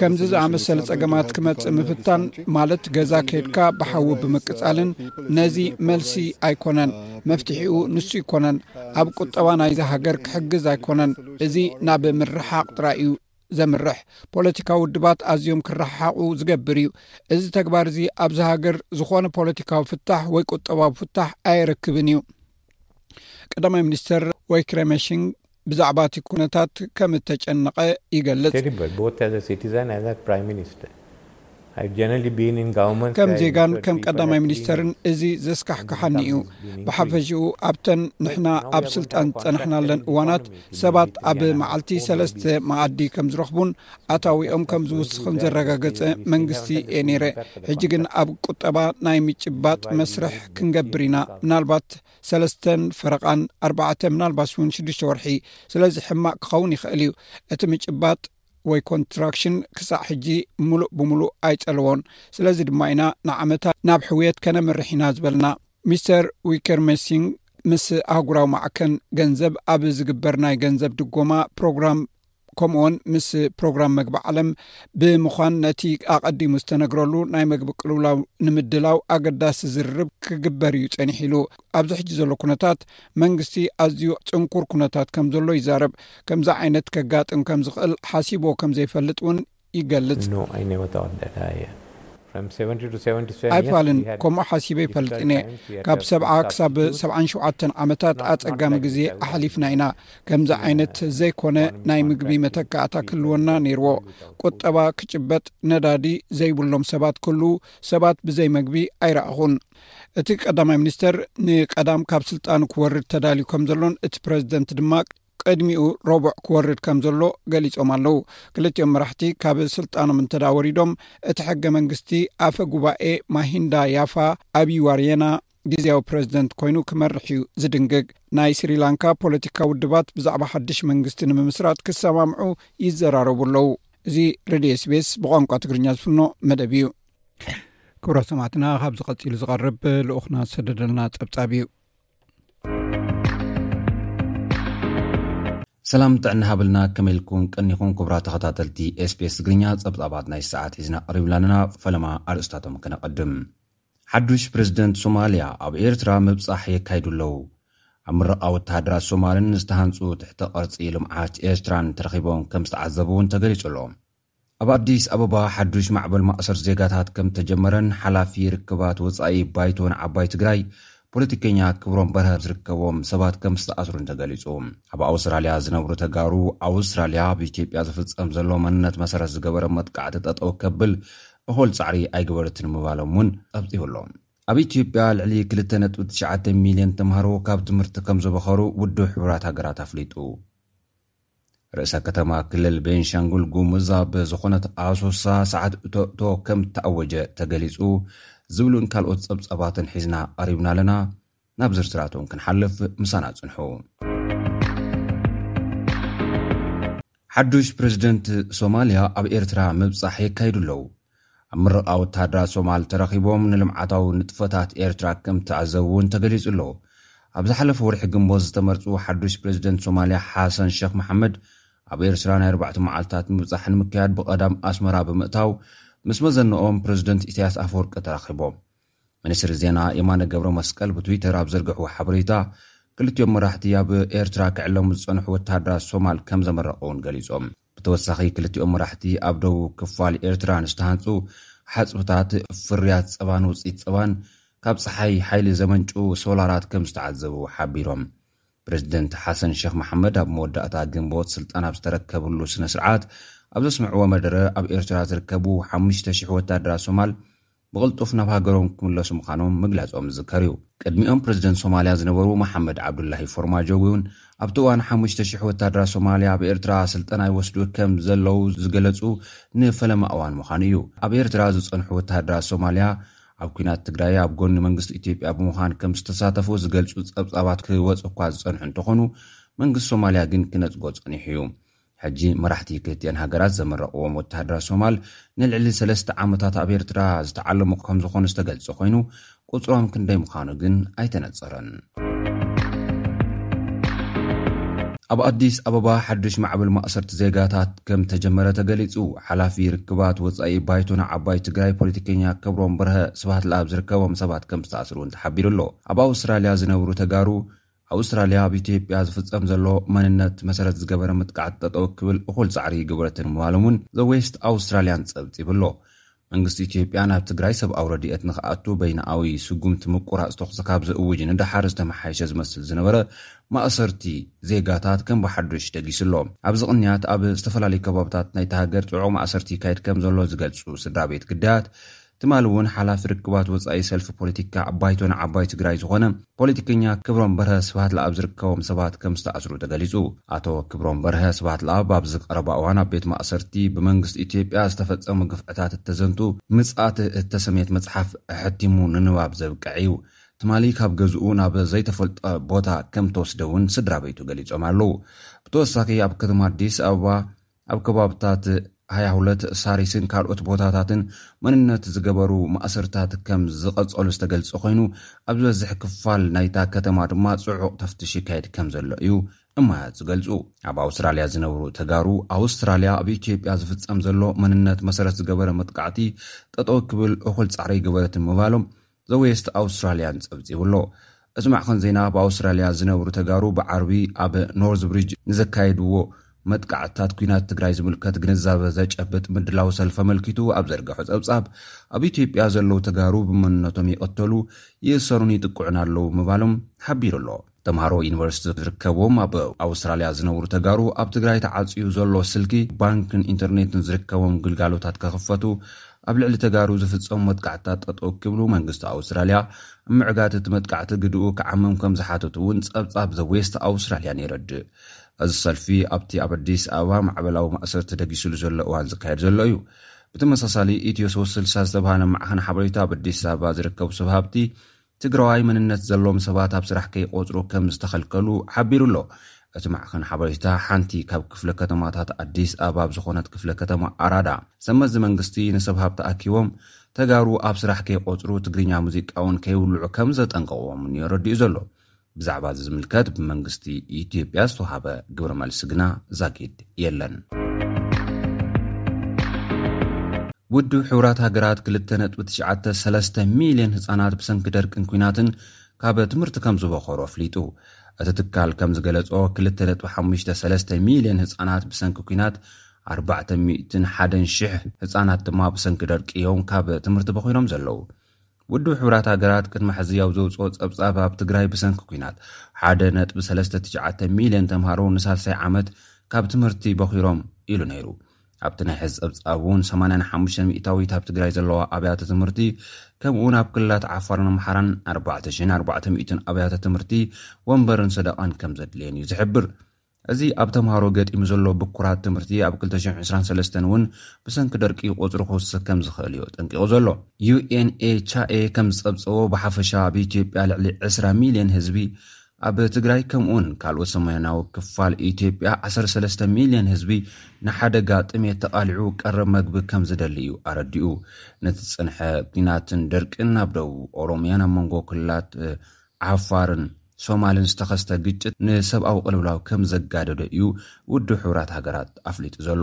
A: ከምዚ ዝኣመሰለ ጸገማት ክመጽእ ምፍታን ማለት ገዛ ከድካ ብሓዊ ብምቅጻልን ነዚ መልሲ ኣይኮነን መፍትሒኡ ንሱ ኣይኮነን ኣብ ቁጠባ ናይዚ ሃገር ክሕግዝ ኣይኮነን እዚ ናብ ምርሓቅ ጥራይ እዩ ዘምርሕ ፖለቲካዊ ውድባት ኣዝዮም ክረሓሓቁ ዝገብር እዩ እዚ ተግባር እዚ ኣብዚ ሃገር ዝኾነ ፖለቲካዊ ፍታሕ ወይ ቁጠባዊ ፍታሕ ኣየረክብን እዩ ቀዳማይ ሚኒስትር ወይክረመሽንግ ብዛዕባ እቲ ኩነታት ከም እተጨነቐ ይገልጽ። ከም ዜጋን ከም ቀዳማይ ሚኒስተርን እዚ ዘስካሕክሓኒ እዩ። ብሓፈሽኡ ኣብተን ንሕና ኣብ ስልጣን ዝጸናሕናለን እዋናት ሰባት ኣብ መዓልቲ ሰለስተ መኣዲ ከም ዝረኽቡን ኣታዊኦም ከም ዝውስኽን ዘረጋገጸ መንግስቲ እየ ነይረ። ሕጂ ግን ኣብ ቁጠባ ናይ ምጭባጥ መስርሕ ክንገብር ኢና፣ ምናልባት ሰለስተን ፈረቓን ኣርባዕተ ምናልባስ እውን ሽዱሽተ ወርሒ። ስለዚ ሕማቕ ክኸውን ይኽእል እዩ። እቲ ምጭባጥ ወይ ኮንትራክሽን ክሳዕ ሕጂ ምሉእ ብምሉእ ኣይጸለዎን። ስለዚ ድማ ኢና ንዓመታ ናብ ሕውየት ከነምርሕ ኢና ዝበልና። ሚስተር ዊከርሜሲንግ ምስ ኣህጉራዊ ማዕከን ገንዘብ ኣብ ዝግበር ናይ ገንዘብ ድጎማ ፕሮግራም ከምኡውን ምስ ፕሮግራም መግቢ ዓለም ብምዃን ነቲ ኣቐዲሙ ዝተነግረሉ ናይ መግቢ ቅልውላው ንምድላው ኣገዳሲ ዝርርብ ክግበር እዩ ጸኒሕ ኢሉ ኣብዚ ሕጂ ዘሎ ኩነታት መንግስቲ ኣዝዩ ጽንኩር ኩነታት ከም ዘሎ ይዛረብ ከምዚ ዓይነት ከጋጥም ከም ዝኽእል ሓሲቦ ከም ዘይፈልጥ እውን ይገልጽ። ኣይፋልን፣ ከምኡ ሓሲበ ኣይፈልጥን'የ። ካብ ሰብዓ ክሳብ ሰብዓን ሸውዓተን ዓመታት ኣጸጋሚ ግዜ ኣሕሊፍና ኢና። ከምዚ ዓይነት ዘይኰነ ናይ ምግቢ መተካእታ ክህልወና ነይርዎ። ቍጠባ ክጭበጥ ነዳዲ ዘይብሎም ሰባት ክህልዉ ሰባት ብዘይ መግቢ ኣይረኣኹን። እቲ ቀዳማይ ሚኒስተር ንቀዳም ካብ ስልጣኑ ክወርድ ተዳልዩ ከምዘሎን እቲ ፕረዚደንት ድማ ቅድሚኡ ረቡዕ ክወርድ ከም ዘሎ ገሊፆም ኣለው። ክልቲኦም መራሕቲ ካብ ስልጣኖም እንተዳ ወሪዶም እቲ ሕገ መንግስቲ ኣፈ ጉባኤ ማሂንዳ ያፋ ኣብዩዋርየና ግዜያዊ ፕረዚደንት ኮይኑ ክመርሕ እዩ ዝድንግግ። ናይ ስሪላንካ ፖለቲካ ውድባት ብዛዕባ ሓድሽ መንግስቲ ንምምስራት ክሰማምዑ ይዘራረቡ ኣለው። እዚ ሬድዮ ስቤስ ብቋንቋ ትግርኛ ዝፍኖ መደብ እዩ። ክብረ ሰማዕትና ካብዚ ቀፂሉ ዝቐርብ ልኡኽና ዝሰደደልና ፀብፃብ እዩ።
B: ሰላም ጥዕና ሃብልና ከመኢልኩም ቀኒኹም ኩብራ ተኸታተልቲ ስፔስ ትግርኛ ፀብፃባት ናይ ሰዓት ሒዝና ቀሪብላንና ፈለማ ኣርእስታቶም ክነቐድም ሓዱሽ ፕሬዚደንት ሶማልያ ኣብ ኤርትራ ምብፃሕ የካይዱ ኣለዉ ኣብ ምረቓ ወተሃደራት ሶማልን ዝተሃንፁ ትሕተ ቐርፂ ልምዓት ኤርትራን ተረኺቦም ከም ዝተዓዘቡ እውን ተገሊፁ ኣሎ ኣብ ኣዲስ ኣበባ ሓዱሽ ማዕበል ማእሰርቲ ዜጋታት ከም እተጀመረን ሓላፊ ርክባት ወፃኢ ባይቶ ንዓባይ ትግራይ ፖለቲከኛ ክብሮም በርሀ ዝርከቦም ሰባት ከም ዝተኣስሩን ተገሊፁ። ኣብ ኣውስትራሊያ ዝነብሩ ተጋሩ ኣውስትራሊያ ኣብ ኢትዮጵያ ዝፍፀም ዘሎ መንነት መሰረት ዝገበረ መጥቃዕቲ ጠጠው ከብል እኹል ፃዕሪ ኣይገበረትን ምባሎም እውን ፀብፂቡ ኣሎ። ኣብ ኢትዮጵያ ልዕሊ ክልተ ነጥቢ ትሽዓተ ሚልዮን ተምሃሮ ካብ ትምህርቲ ከም ዝበኸሩ ውድብ ሕቡራት ሃገራት ኣፍሊጡ። ርእሰ ከተማ ክልል ቤንሻንጉል ጉሙዝ ኣብ ዝኾነት ኣሶሳ ሰዓት እቶእቶ ከም እተኣወጀ ተገሊጹ ዝብሉን ካልኦት ጸብጻባትን ሒዝና ቀሪብና ኣለና። ናብ ዝርዝራቶም ክንሓልፍ ምሳና ጽንሑ። ሓዱሽ ፕረዚደንት ሶማልያ ኣብ ኤርትራ ምብጻሕ የካይዱ ኣለዉ። ኣብ ምርቓ ወተሃደራት ሶማል ተረኺቦም ንልምዓታዊ ንጥፈታት ኤርትራ ከምተዓዘቡ እውን ተገሊጹ ኣሎ። ኣብ ዝሓለፈ ወርሒ ግንቦት ዝተመርጹ ሓዱሽ ፕረዚደንት ሶማልያ ሓሰን ሸኽ መሓመድ ኣብ ኤርትራ ናይ ኣርባዕተ መዓልትታት ምብጻሕ ንምክያድ ብቐዳም ኣስመራ ብምእታው ምስ መዘነኦም ፕረዚደንት ኢሳያስ ኣፈወርቂ ተራኺቦም። ሚኒስትሪ ዜና የማነ ገብረመስቀል ብትዊተር ኣብ ዘርግሕዎ ሓበሬታ ክልቲኦም መራሕቲ ኣብ ኤርትራ ክዕለሙ ዝጸንሑ ወተሃደራት ሶማል ከምዘመረቐ እውን ገሊጾም። ብተወሳኺ ክልቲኦም መራሕቲ ኣብ ደቡብ ክፋል ኤርትራ ንዝተሃንጹ ሓጹብታት ፍርያት ጸባን ውጽኢት ጸባን ካብ ጸሓይ ሓይሊ ዘመንጩ ሶላራት ከም ዝተዓዘቡ ሓቢሮም። ፕረዚደንት ሓሰን ሸኽ መሓመድ ኣብ መወዳእታ ግንቦት ስልጣን ኣብ ዝተረከብሉ ስነ ስርዓት ኣብ ዘስምዕዎ መደረ ኣብ ኤርትራ ዝርከቡ ሓሙሽተ ሽሕ ወታደራት ሶማል ብቕልጡፍ ናብ ሃገሮም ክምለሱ ምዃኖም ምግላጾም ዝዝከር እዩ። ቅድሚኦም ፕረዚደንት ሶማልያ ዝነበሩ መሓመድ ዓብዱላሂ ፎርማጆ'ውን ኣብቲ እዋን ሓሙሽተ ሽሕ ወተሃደራት ሶማልያ ኣብ ኤርትራ ስልጠና ይወስዱ ከም ዘለዉ ዝገለጹ ንፈለማ እዋን ምዃኑ እዩ። ኣብ ኤርትራ ዝጸንሑ ወተሃደራት ሶማልያ ኣብ ኲናት ትግራይ ኣብ ጎኒ መንግስቲ ኢትዮጵያ ብምዃን ከም ዝተሳተፉ ዝገልጹ ጸብጻባት ክወጹ እኳ ዝጸንሑ እንተኾኑ መንግስቲ ሶማልያ ግን ክነጽጎ ጸኒሑ እዩ። ሕጂ መራሕቲ ክልቲኤን ሃገራት ዘመረቕዎም ወተሃደራት ሶማል ንልዕሊ ሰለስተ ዓመታት ኣብ ኤርትራ ዝተዓለሙ ከምዝኾኑ ዝተገልጸ ኮይኑ ቁጽሮም ክንደይ ምዃኑ ግን ኣይተነጸረን። ኣብ ኣዲስ ኣበባ ሓዱሽ ማዕበል ማእሰርቲ ዜጋታት ከም ተጀመረ ተገሊጹ። ሓላፊ ርክባት ወጻኢ ባይቶና ዓባይ ትግራይ ፖለቲከኛ ክብሮም በርሀ ስብሃት ለኣብ ዝርከቦም ሰባት ከም ዝተኣስሩ እውን ተሓቢሩ ኣሎ። ኣብ ኣውስትራልያ ዝነብሩ ተጋሩ ኣውስትራልያ ኣብ ኢትዮጵያ ዝፍፀም ዘሎ መንነት መሰረት ዝገበረ ምጥቃዕት ጠጠው ክብል እኹል ፃዕሪ ይግብረትን ምባሎም እውን ዘ ዌስት ኣውስትራልያን ፀብፂቡ ኣሎ። መንግስቲ ኢትዮጵያ ናብ ትግራይ ሰብኣዊ ረድኤት ንክኣቱ በይንኣዊ ስጉምቲ ምቁራፅ ተኹሲ ካብ ዝእውጅ ንደሓር ዝተመሓየሸ ዝመስል ዝነበረ ማእሰርቲ ዜጋታት ከም ብሓዱሽ ደጊሱ ኣሎ። ኣብዚ ቅንያት ኣብ ዝተፈላለዩ ከባብታት ናይታ ሃገር ፅዑቕ ማእሰርቲ ይካየድ ከም ዘሎ ዝገልፁ ስድራ ቤት ግዳያት ትማሊ እውን ሓላፊ ርክባት ወፃኢ ሰልፊ ፖለቲካ ባይቶ ንዓባይ ትግራይ ዝኾነ ፖለቲከኛ ክብሮም በርሀ ስብሃትለኣብ ዝርከቦም ሰባት ከም ዝተኣስሩ ተገሊፁ። ኣቶ ክብሮም በርሀ ስብሃትለኣብ ኣብዚ ቀረባ እዋን ኣብ ቤት ማእሰርቲ ብመንግስቲ ኢትዮጵያ ዝተፈፀሙ ግፍዕታት እተዘንቱ ምፅኣት እተሰምየት መፅሓፍ ኣሐቲሙ ንንባብ ዘብቀዐ እዩ። ትማሊ ካብ ገዝኡ ናብ ዘይተፈልጠ ቦታ ከም ተወስደ እውን ስድራቤቱ ገሊፆም ኣለው። ብተወሳኺ ኣብ ከተማ ኣዲስ ኣበባ ኣብ ከባብታት ሃያሁለት፣ ሳሪስን ካልኦት ቦታታትን መንነት ዝገበሩ ማእስርታት ከም ዝቐጸሉ ዝተገልጸ ኮይኑ፣ ኣብ ዝበዝሕ ክፋል ናይታ ከተማ ድማ ጽዑቕ ተፍትሽ ይካየድ ከም ዘሎ እዩ እማያት ዝገልጹ። ኣብ ኣውስትራልያ ዝነብሩ ተጋሩ፣ ኣውስትራልያ ኣብ ኢትዮጵያ ዝፍጸም ዘሎ መንነት መሰረት ዝገበረ መጥቃዕቲ ጠጠው ክብል እኹል ጻዕሪ ኣይገበረትን ምባሎም ዘ ዌስት ኣውስትራልያን ጸብጺቡ'ሎ። እዚ ማዕኸን ዜና ኣብ ኣውስትራልያ ዝነብሩ ተጋሩ ብዓርቢ ኣብ ኖርዝብሪጅ ንዘካየድዎ መጥቃዕትታት ኲናት ትግራይ ዝምልከት ግንዛበ ዘጨብጥ ምድላው ሰልፊ ኣመልኪቱ ኣብ ዘርገሖ ጸብጻብ ኣብ ኢትዮጵያ ዘለዉ ተጋሩ ብመንነቶም ይቕተሉ፣ ይእሰሩን ይጥቅዑን ኣለዉ ምባሎም ሓቢሩ'ሎ። ተምሃሮ ዩኒቨርሲቲ ዝርከብዎም ኣብ ኣውስትራልያ ዝነብሩ ተጋሩ ኣብ ትግራይ ተዓፅዩ ዘሎ ስልኪ፣ ባንክን ኢንተርኔትን ዝርከቦም ግልጋሎታት ከኽፈቱ፣ ኣብ ልዕሊ ተጋሩ ዝፍፀሙ መጥቃዕትታት ጠጠው ክብሉ መንግስቲ ኣውስትራልያ ኣብ ምዕጋት እቲ መጥቃዕቲ ግድኡ ክዓምም ከምዝሓተቱ እውን ፀብፃብ ዘ ዌስት ኣውስትራልያን የረድእ። እዚ ሰልፊ ኣብቲ ኣብ ኣዲስ ኣበባ ማዕበላዊ ማእሰርቲ ደጊስሉ ዘሎ እዋን ዝካየድ ዘሎ እዩ። ብተመሳሳሊ ኢትዮ ሶስት ስልሳ ዝተብሃለ ማዕኸን ሓበሬታ ኣብ ኣዲስ ኣበባ ዝርከቡ ሰብ ሃብቲ ትግራዋይ መንነት ዘለዎም ሰባት ኣብ ስራሕ ከይቖፅሩ ከም ዝተኸልከሉ ሓቢሩ ኣሎ። እቲ ማዕኸን ሓበሬታ ሓንቲ ካብ ክፍለ ከተማታት ኣዲስ ኣበባ ኣብ ዝኾነት ክፍለ ከተማ ኣራዳ ሰብ መዚ መንግስቲ ንሰብ ሃብቲ ኣኪቦም ተጋሩ ኣብ ስራሕ ከይቖፅሩ ትግርኛ ሙዚቃ እውን ከይውልዑ ከም ዘጠንቐቕዎምን እዩ ኣረዲኡ ዘሎ። ብዛዕባ እዚ ዝምልከት ብመንግስቲ ኢትዮጵያ ዝተውሃበ ግብረ መልሲ ግና ዛጊድ የለን። ውድብ ሕቡራት ሃገራት 2.93 ሚልዮን ህፃናት ብሰንኪ ደርቅን ኩናትን ካብ ትምህርቲ ከም ዝበኸሩ ኣፍሊጡ እቲ ትካል ከም ዝገለጾ 2.53 ሚልዮን ህፃናት ብሰንኪ ኩናት 401 ሽሕ ህፃናት ድማ ብሰንኪ ደርቂ እዮም ካብ ትምህርቲ በኺኖም ዘለዉ ውድብ ሕቡራት ሃገራት ቅድሚ ሕዚ ኣብ ዘውፅኦ ፀብፃብ ኣብ ትግራይ ብሰንኪ ኲናት ሓደ ነጥቢ ሰለስተ ትሽዓተ ሚልዮን ተምሃሮ ንሳልሳይ ዓመት ካብ ትምህርቲ በኺሮም ኢሉ ነይሩ። ኣብቲ ናይ ሕዚ ፀብፃብ እውን ሰማንያን ሓሙሽተን ሚእታዊት ኣብ ትግራይ ዘለዋ ኣብያተ ትምህርቲ ከምኡ እውን ኣብ ክልላት ዓፋርን ኣምሓራን ኣርባዕተ ሽሕን ኣርባዕተ ሚእትን ኣብያተ ትምህርቲ ወንበርን ሰደቓን ከም ዘድልየን እዩ ዝሕብር። እዚ ኣብ ተምሃሮ ገጢሙ ዘሎ ብኩራት ትምህርቲ ኣብ ክልተ ሽሕ ዕስራን ሰለስተን እውን ብሰንኪ ደርቂ ቁፅሩ ክውስኽ ከምዝኽእል እዩ ኣጠንቂቑ ዘሎ። ዩኤንኤቻኤ ከምዝፀብፀቦ ብሓፈሻ ኣብ ኢትዮጵያ ልዕሊ ዕስራ ሚሊየን ህዝቢ፣ ኣብ ትግራይ ከምኡውን ካልኦት ሰማያናዊ ክፋል ኢትዮጵያ ዓሰርተ ሰለስተ ሚሊየን ህዝቢ ንሓደጋ ጥሜት ተቓሊዑ ቀረብ መግቢ ከምዝደሊ እዩ ኣረዲኡ። ነቲ ዝፀንሐ ኲናትን ደርቅን ኣብ ደቡብ ኦሮሚያን ኣብ መንጎ ክልላት ዓፋርን ሶማልን ዝተኸስተ ግጭት ንሰብኣዊ ቅልውላው ከም ዘጋደዶ እዩ ውድብ ሕቡራት ሃገራት ኣፍሊጡ ዘሎ።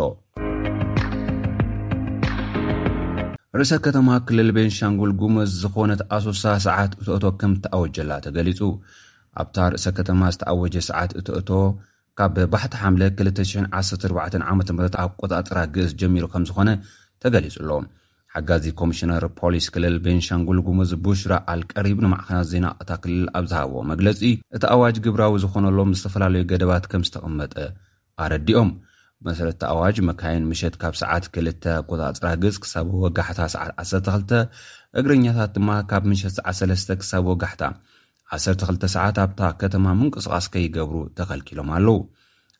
B: ርእሰ ከተማ ክልል ቤንሻንጉል ጉሙዝ ዝኾነት ኣሶሳ ሰዓት እቶእቶ ከም እተኣወጀላ ተገሊጹ። ኣብታ ርእሰ ከተማ ዝተኣወጀ ሰዓት እቶእቶ ካብ ባሕቲ ሓምለ ክልተ ሽሕን ዓሰርተ ኣርባዕተን ዓመተ ምህረት ኣቆጻጽራ ግእዝ ጀሚሩ ከምዝኾነ ተገሊጹ'ሎ። ሓጋዚ ኮሚሽነር ፖሊስ ክልል ቤንሻንጉል ጉሙዝ ቡሽራ ኣልቀሪብ ንማዕኸናት ዜና እታ ክልል ኣብ ዝሃብዎ መግለጺ፣ እቲ ኣዋጅ ግብራዊ ዝኾነሎም ዝተፈላለዩ ገደባት ከምዝተቐመጠ ኣረዲኦም። ብመሰረት እቲ ኣዋጅ መካይን ምሸት ካብ ሰዓት ክልተ ኣቆጻጽራ ግእዝ ክሳብ ወጋሕታ ሰዓት ዓሰርተ ክልተ፣ እግረኛታት ድማ ካብ ምሸት ሰዓት ሰለስተ ክሳብ ወጋሕታ ዓሰርተ ክልተ ሰዓት ኣብታ ከተማ ምንቅስቓስ ከይገብሩ ተኸልኪሎም ኣለዉ።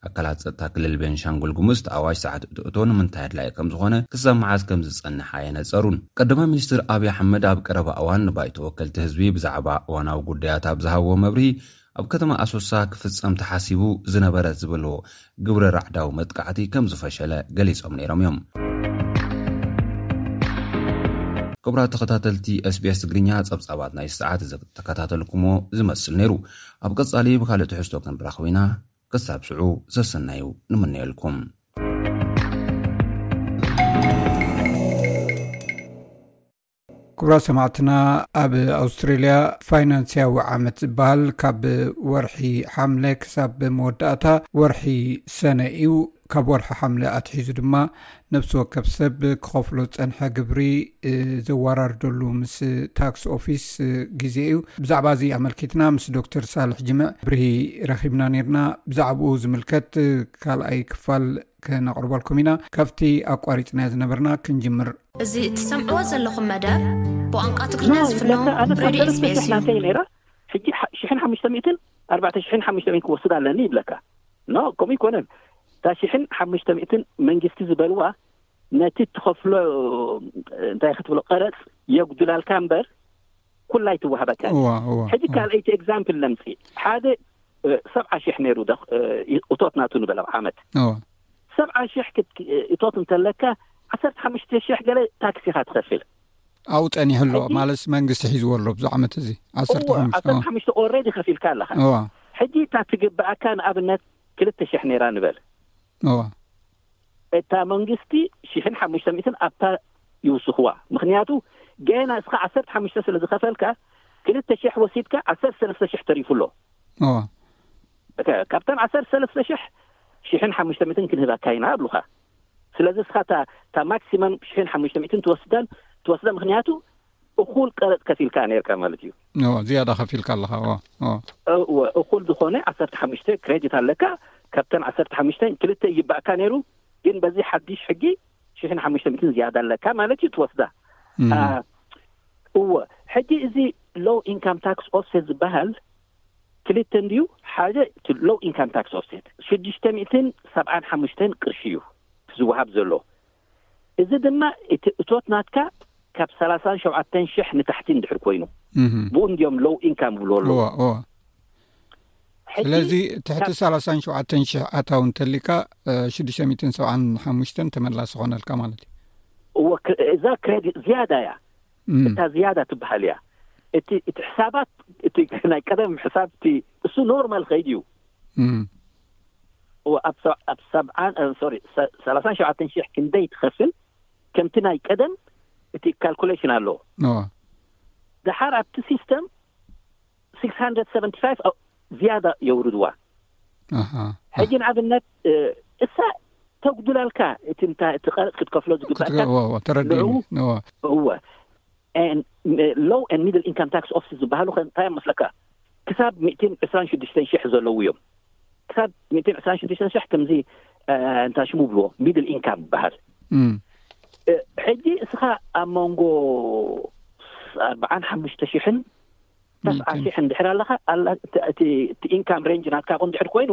B: ኣካላት ጸጥታ ክልል ቤንሻንጉል ጉሙዝ እቲ ኣዋጅ ሰዓት እቶ እቶ ንምንታይ ኣድላዪ ከም ዝኾነ ክሳብ መዓዝ ከም ዝጸንሕ ኣየነጸሩን። ቀዳማይ ሚኒስትር ኣብዪ ኣሕመድ ኣብ ቀረባ እዋን ንባይቶ ወከልቲ ህዝቢ ብዛዕባ እዋናዊ ጉዳያት ኣብ ዝሃብዎ መብርሂ ኣብ ከተማ ኣሶሳ ክፍጸም ተሓሲቡ ዝነበረ ዝበልዎ ግብረ ራዕዳዊ መጥቃዕቲ ከም ዝፈሸለ ገሊጾም ነይሮም እዮም። ክቡራት ተኸታተልቲ SBS ትግርኛ ጸብጻባት ናይ ሰዓት እዚ ተከታተልኩሞ ዝመስል ነይሩ። ኣብ ቀጻሊ ብካልእ ትሕዝቶ ክንራኸብ ኢና። ክሳብ ሽዑ ሰሰናዩ ንምነየልኩም።
A: ክብራት ሰማዕትና ኣብ ኣውስትራልያ ፋይናንስያዊ ዓመት ዝበሃል ካብ ወርሒ ሓምለ ክሳብ መወዳእታ ወርሒ ሰነ እዩ ካብ ወርሒ ሓምለ ኣትሒዙ ድማ ነብሲ ወከብ ሰብ ክኸፍሎ ዝፀንሐ ግብሪ ዘዋራርደሉ ምስ ታክስ ኦፊስ ግዜ እዩ ብዛዕባ እዚ ኣመልኪትና ምስ ዶክተር ሳልሕ ጅምዕ ብርሂ ረኪብና ነርና ብዛዕባኡ ዝምልከት ካልኣይ ክፋል ክነቕርበልኩም ኢና ካብቲ ኣቋሪፅናዮ ዝነበርና ክንጅምር።
C: እዚ እትሰምዕዎ ዘለኹም መደብ ብቋንቋ ትግርኛ ዝፍኖ ሬድዮ ኤስቢኤስ እዩ።
D: ናተይ ነይራ ሕጂ ሽሕን ሓሙሽተ ሚእትን ኣርባዕተ ሽሕን ሓሙሽተ ሚእትን ክወስድ ኣለኒ ይብለካ ኖ ከምኡ ይኮነን እታ ሽሕን ሓሙሽተ ሚእትን መንግስቲ ዝበልዋ ነቲ ትኸፍሎ እንታይ ክትብሎ ቀረፅ የጉድላልካ እምበር ኩላ ኣይትዋሃበካን እዋ እያ እዋ ሕጂ ካልኣይቲ ኤግዛምፕል ለምፂ ሓደ እ፣ ሰብዓ ሽሕ ነይሩ ደ እቶት ናቱ ንበል ኣብ ዓመት እዋ ሰብዓ ሽሕ ክት- እቶት እንተለካ ዓሰርተ ሓሙሽተ ሽሕ ገለ ታክሲ ኢኻ ትኸፍል
A: ኣብኡ ጸኒሑ ኣሎ ሕጂ- ማለት መንግስቲ ሒዝዎ ኣሎ ብዚ ዓመት እዚ ዓሰርተ እወ
D: ሓሙሽተ ዓሰርተ እዋ ሓሙሽተ ኦልሬዲ ከፊልካ ኣለኻ እዋ ሕጂ እታ ትግብኣካ ንኣብነት ክልተ ሽሕ ነይራ ንበል
A: እዋ
D: እታ መንግስቲ ሽሕን ሓሙሽተ ሚእትን ኣብታ ይውስኽዋ ምኽንያቱ ገና እስኻ ዓሰርተ ሓሙሽተ ስለ ዝኸፈልካ ክልተ ሽሕ ወሲድካ ዓሰርተ ሰለስተ ሽሕ ተሪፉ ኣሎ
A: እዋ እተ-
D: ካብተን ዓሰርተ ሰለስተ ሽሕ ሽሕን ሓሙሽተ ሚእትን ክንህባካ ኢና ኣብሉኻ ስለዚ እስኻ እታ እታ ማክሲመም ሽሕን ሓሙሽተ ሚእትን ትወስዳን ትወስዳ ምኽንያቱ እኹል ቀረጽ ከፊልካ ነርካ ማለት እዩ።
A: ዝያዳ ከፊልካ ኣለኻ።
D: እወ እኹል ዝኾነ ዓሰርተ ሓሙሽተ ክሬዲት ኣለካ። ካብተን ዓሰርተ ሓሙሽተ ክልተ ይግባእካ ነይሩ፣ ግን በዚ ሓድሽ ሕጊ ሽሕን ሓሙሽተ ሚእትን ዝያዳ ኣለካ ማለት እዩ ትወስዳ። እወ ሕጂ እዚ ሎው ኢንካም ታክስ ኦፍሴት ዝበሃል ክልተ እንድዩ፣ ሓደ እቲ ሎው ኢንካም ታክስ ኦፍሴት ሽዱሽተ ሚእትን ሰብዓን ሓሙሽተን ቅርሺ እዩ ዝወሃብ ዘሎ። እዚ ድማ እቲ እቶት ናትካ ካብ ሰላሳን ሸውዓተን ሽሕ ንታሕቲ እንድሕር ኮይኑ ብኡ እንድዮም ሎው ኢንካም ዝብልዎ ኣለዉ
A: ስለዚ ትሕቲ ሰላሳን ሸውዓተን ሽሕ ኣታው እንተሊካ ሽዱሽተ ሚትን ሰብዓን ሓሙሽተን ተመላሲ ኾነልካ ማለት
D: እዩ እዎ እዛ ክሬዲት ዝያዳ እያ እታ ዝያዳ ትበሃል እያ እቲ እቲ ሕሳባት እቲ ናይ ቀደም ሕሳብ እቲ እሱ ኖርማል ኸይድ እዩ ኣብ ሰብዓን ሶሪ ሰላሳን ሸውዓተን ሽሕ ክንደይ ትኸፍል ከምቲ ናይ ቀደም እቲ ካልኩሌሽን ኣሎ ድሓር ኣብቲ ሲስተም 675 ዝያዳ የውርድዋ ሕጂ ንኣብነት እሳ ተጉድላልካ እቲ ንታይ እቲ ቀረፅ ክትከፍሎ ዝግባእካተረእወ ሎው ን ሚድል ኢንካም ታክስ ኦፊስ ዝበሃሉ ከእንታይ ዮም መስለካ ክሳብ ሚእትን ዕስራን ሽዱሽተን ሽሕ ዘለዉ እዮም ክሳብ ሚእትን ዕስራን ሽዱሽተን ሽሕ ከምዚ እንታይ ሽሙ ብልዎ ሚድል ኢንካም ይበሃል ሕጂ እስኻ ኣብ መንጎ ኣርባዓን ሓሙሽተ ሽሕን ተስዓሽሕ እንድሕር ኣለኻ እቲ ኢንካም ሬንጅ ናትካ ኹ እንድሕር ኮይኑ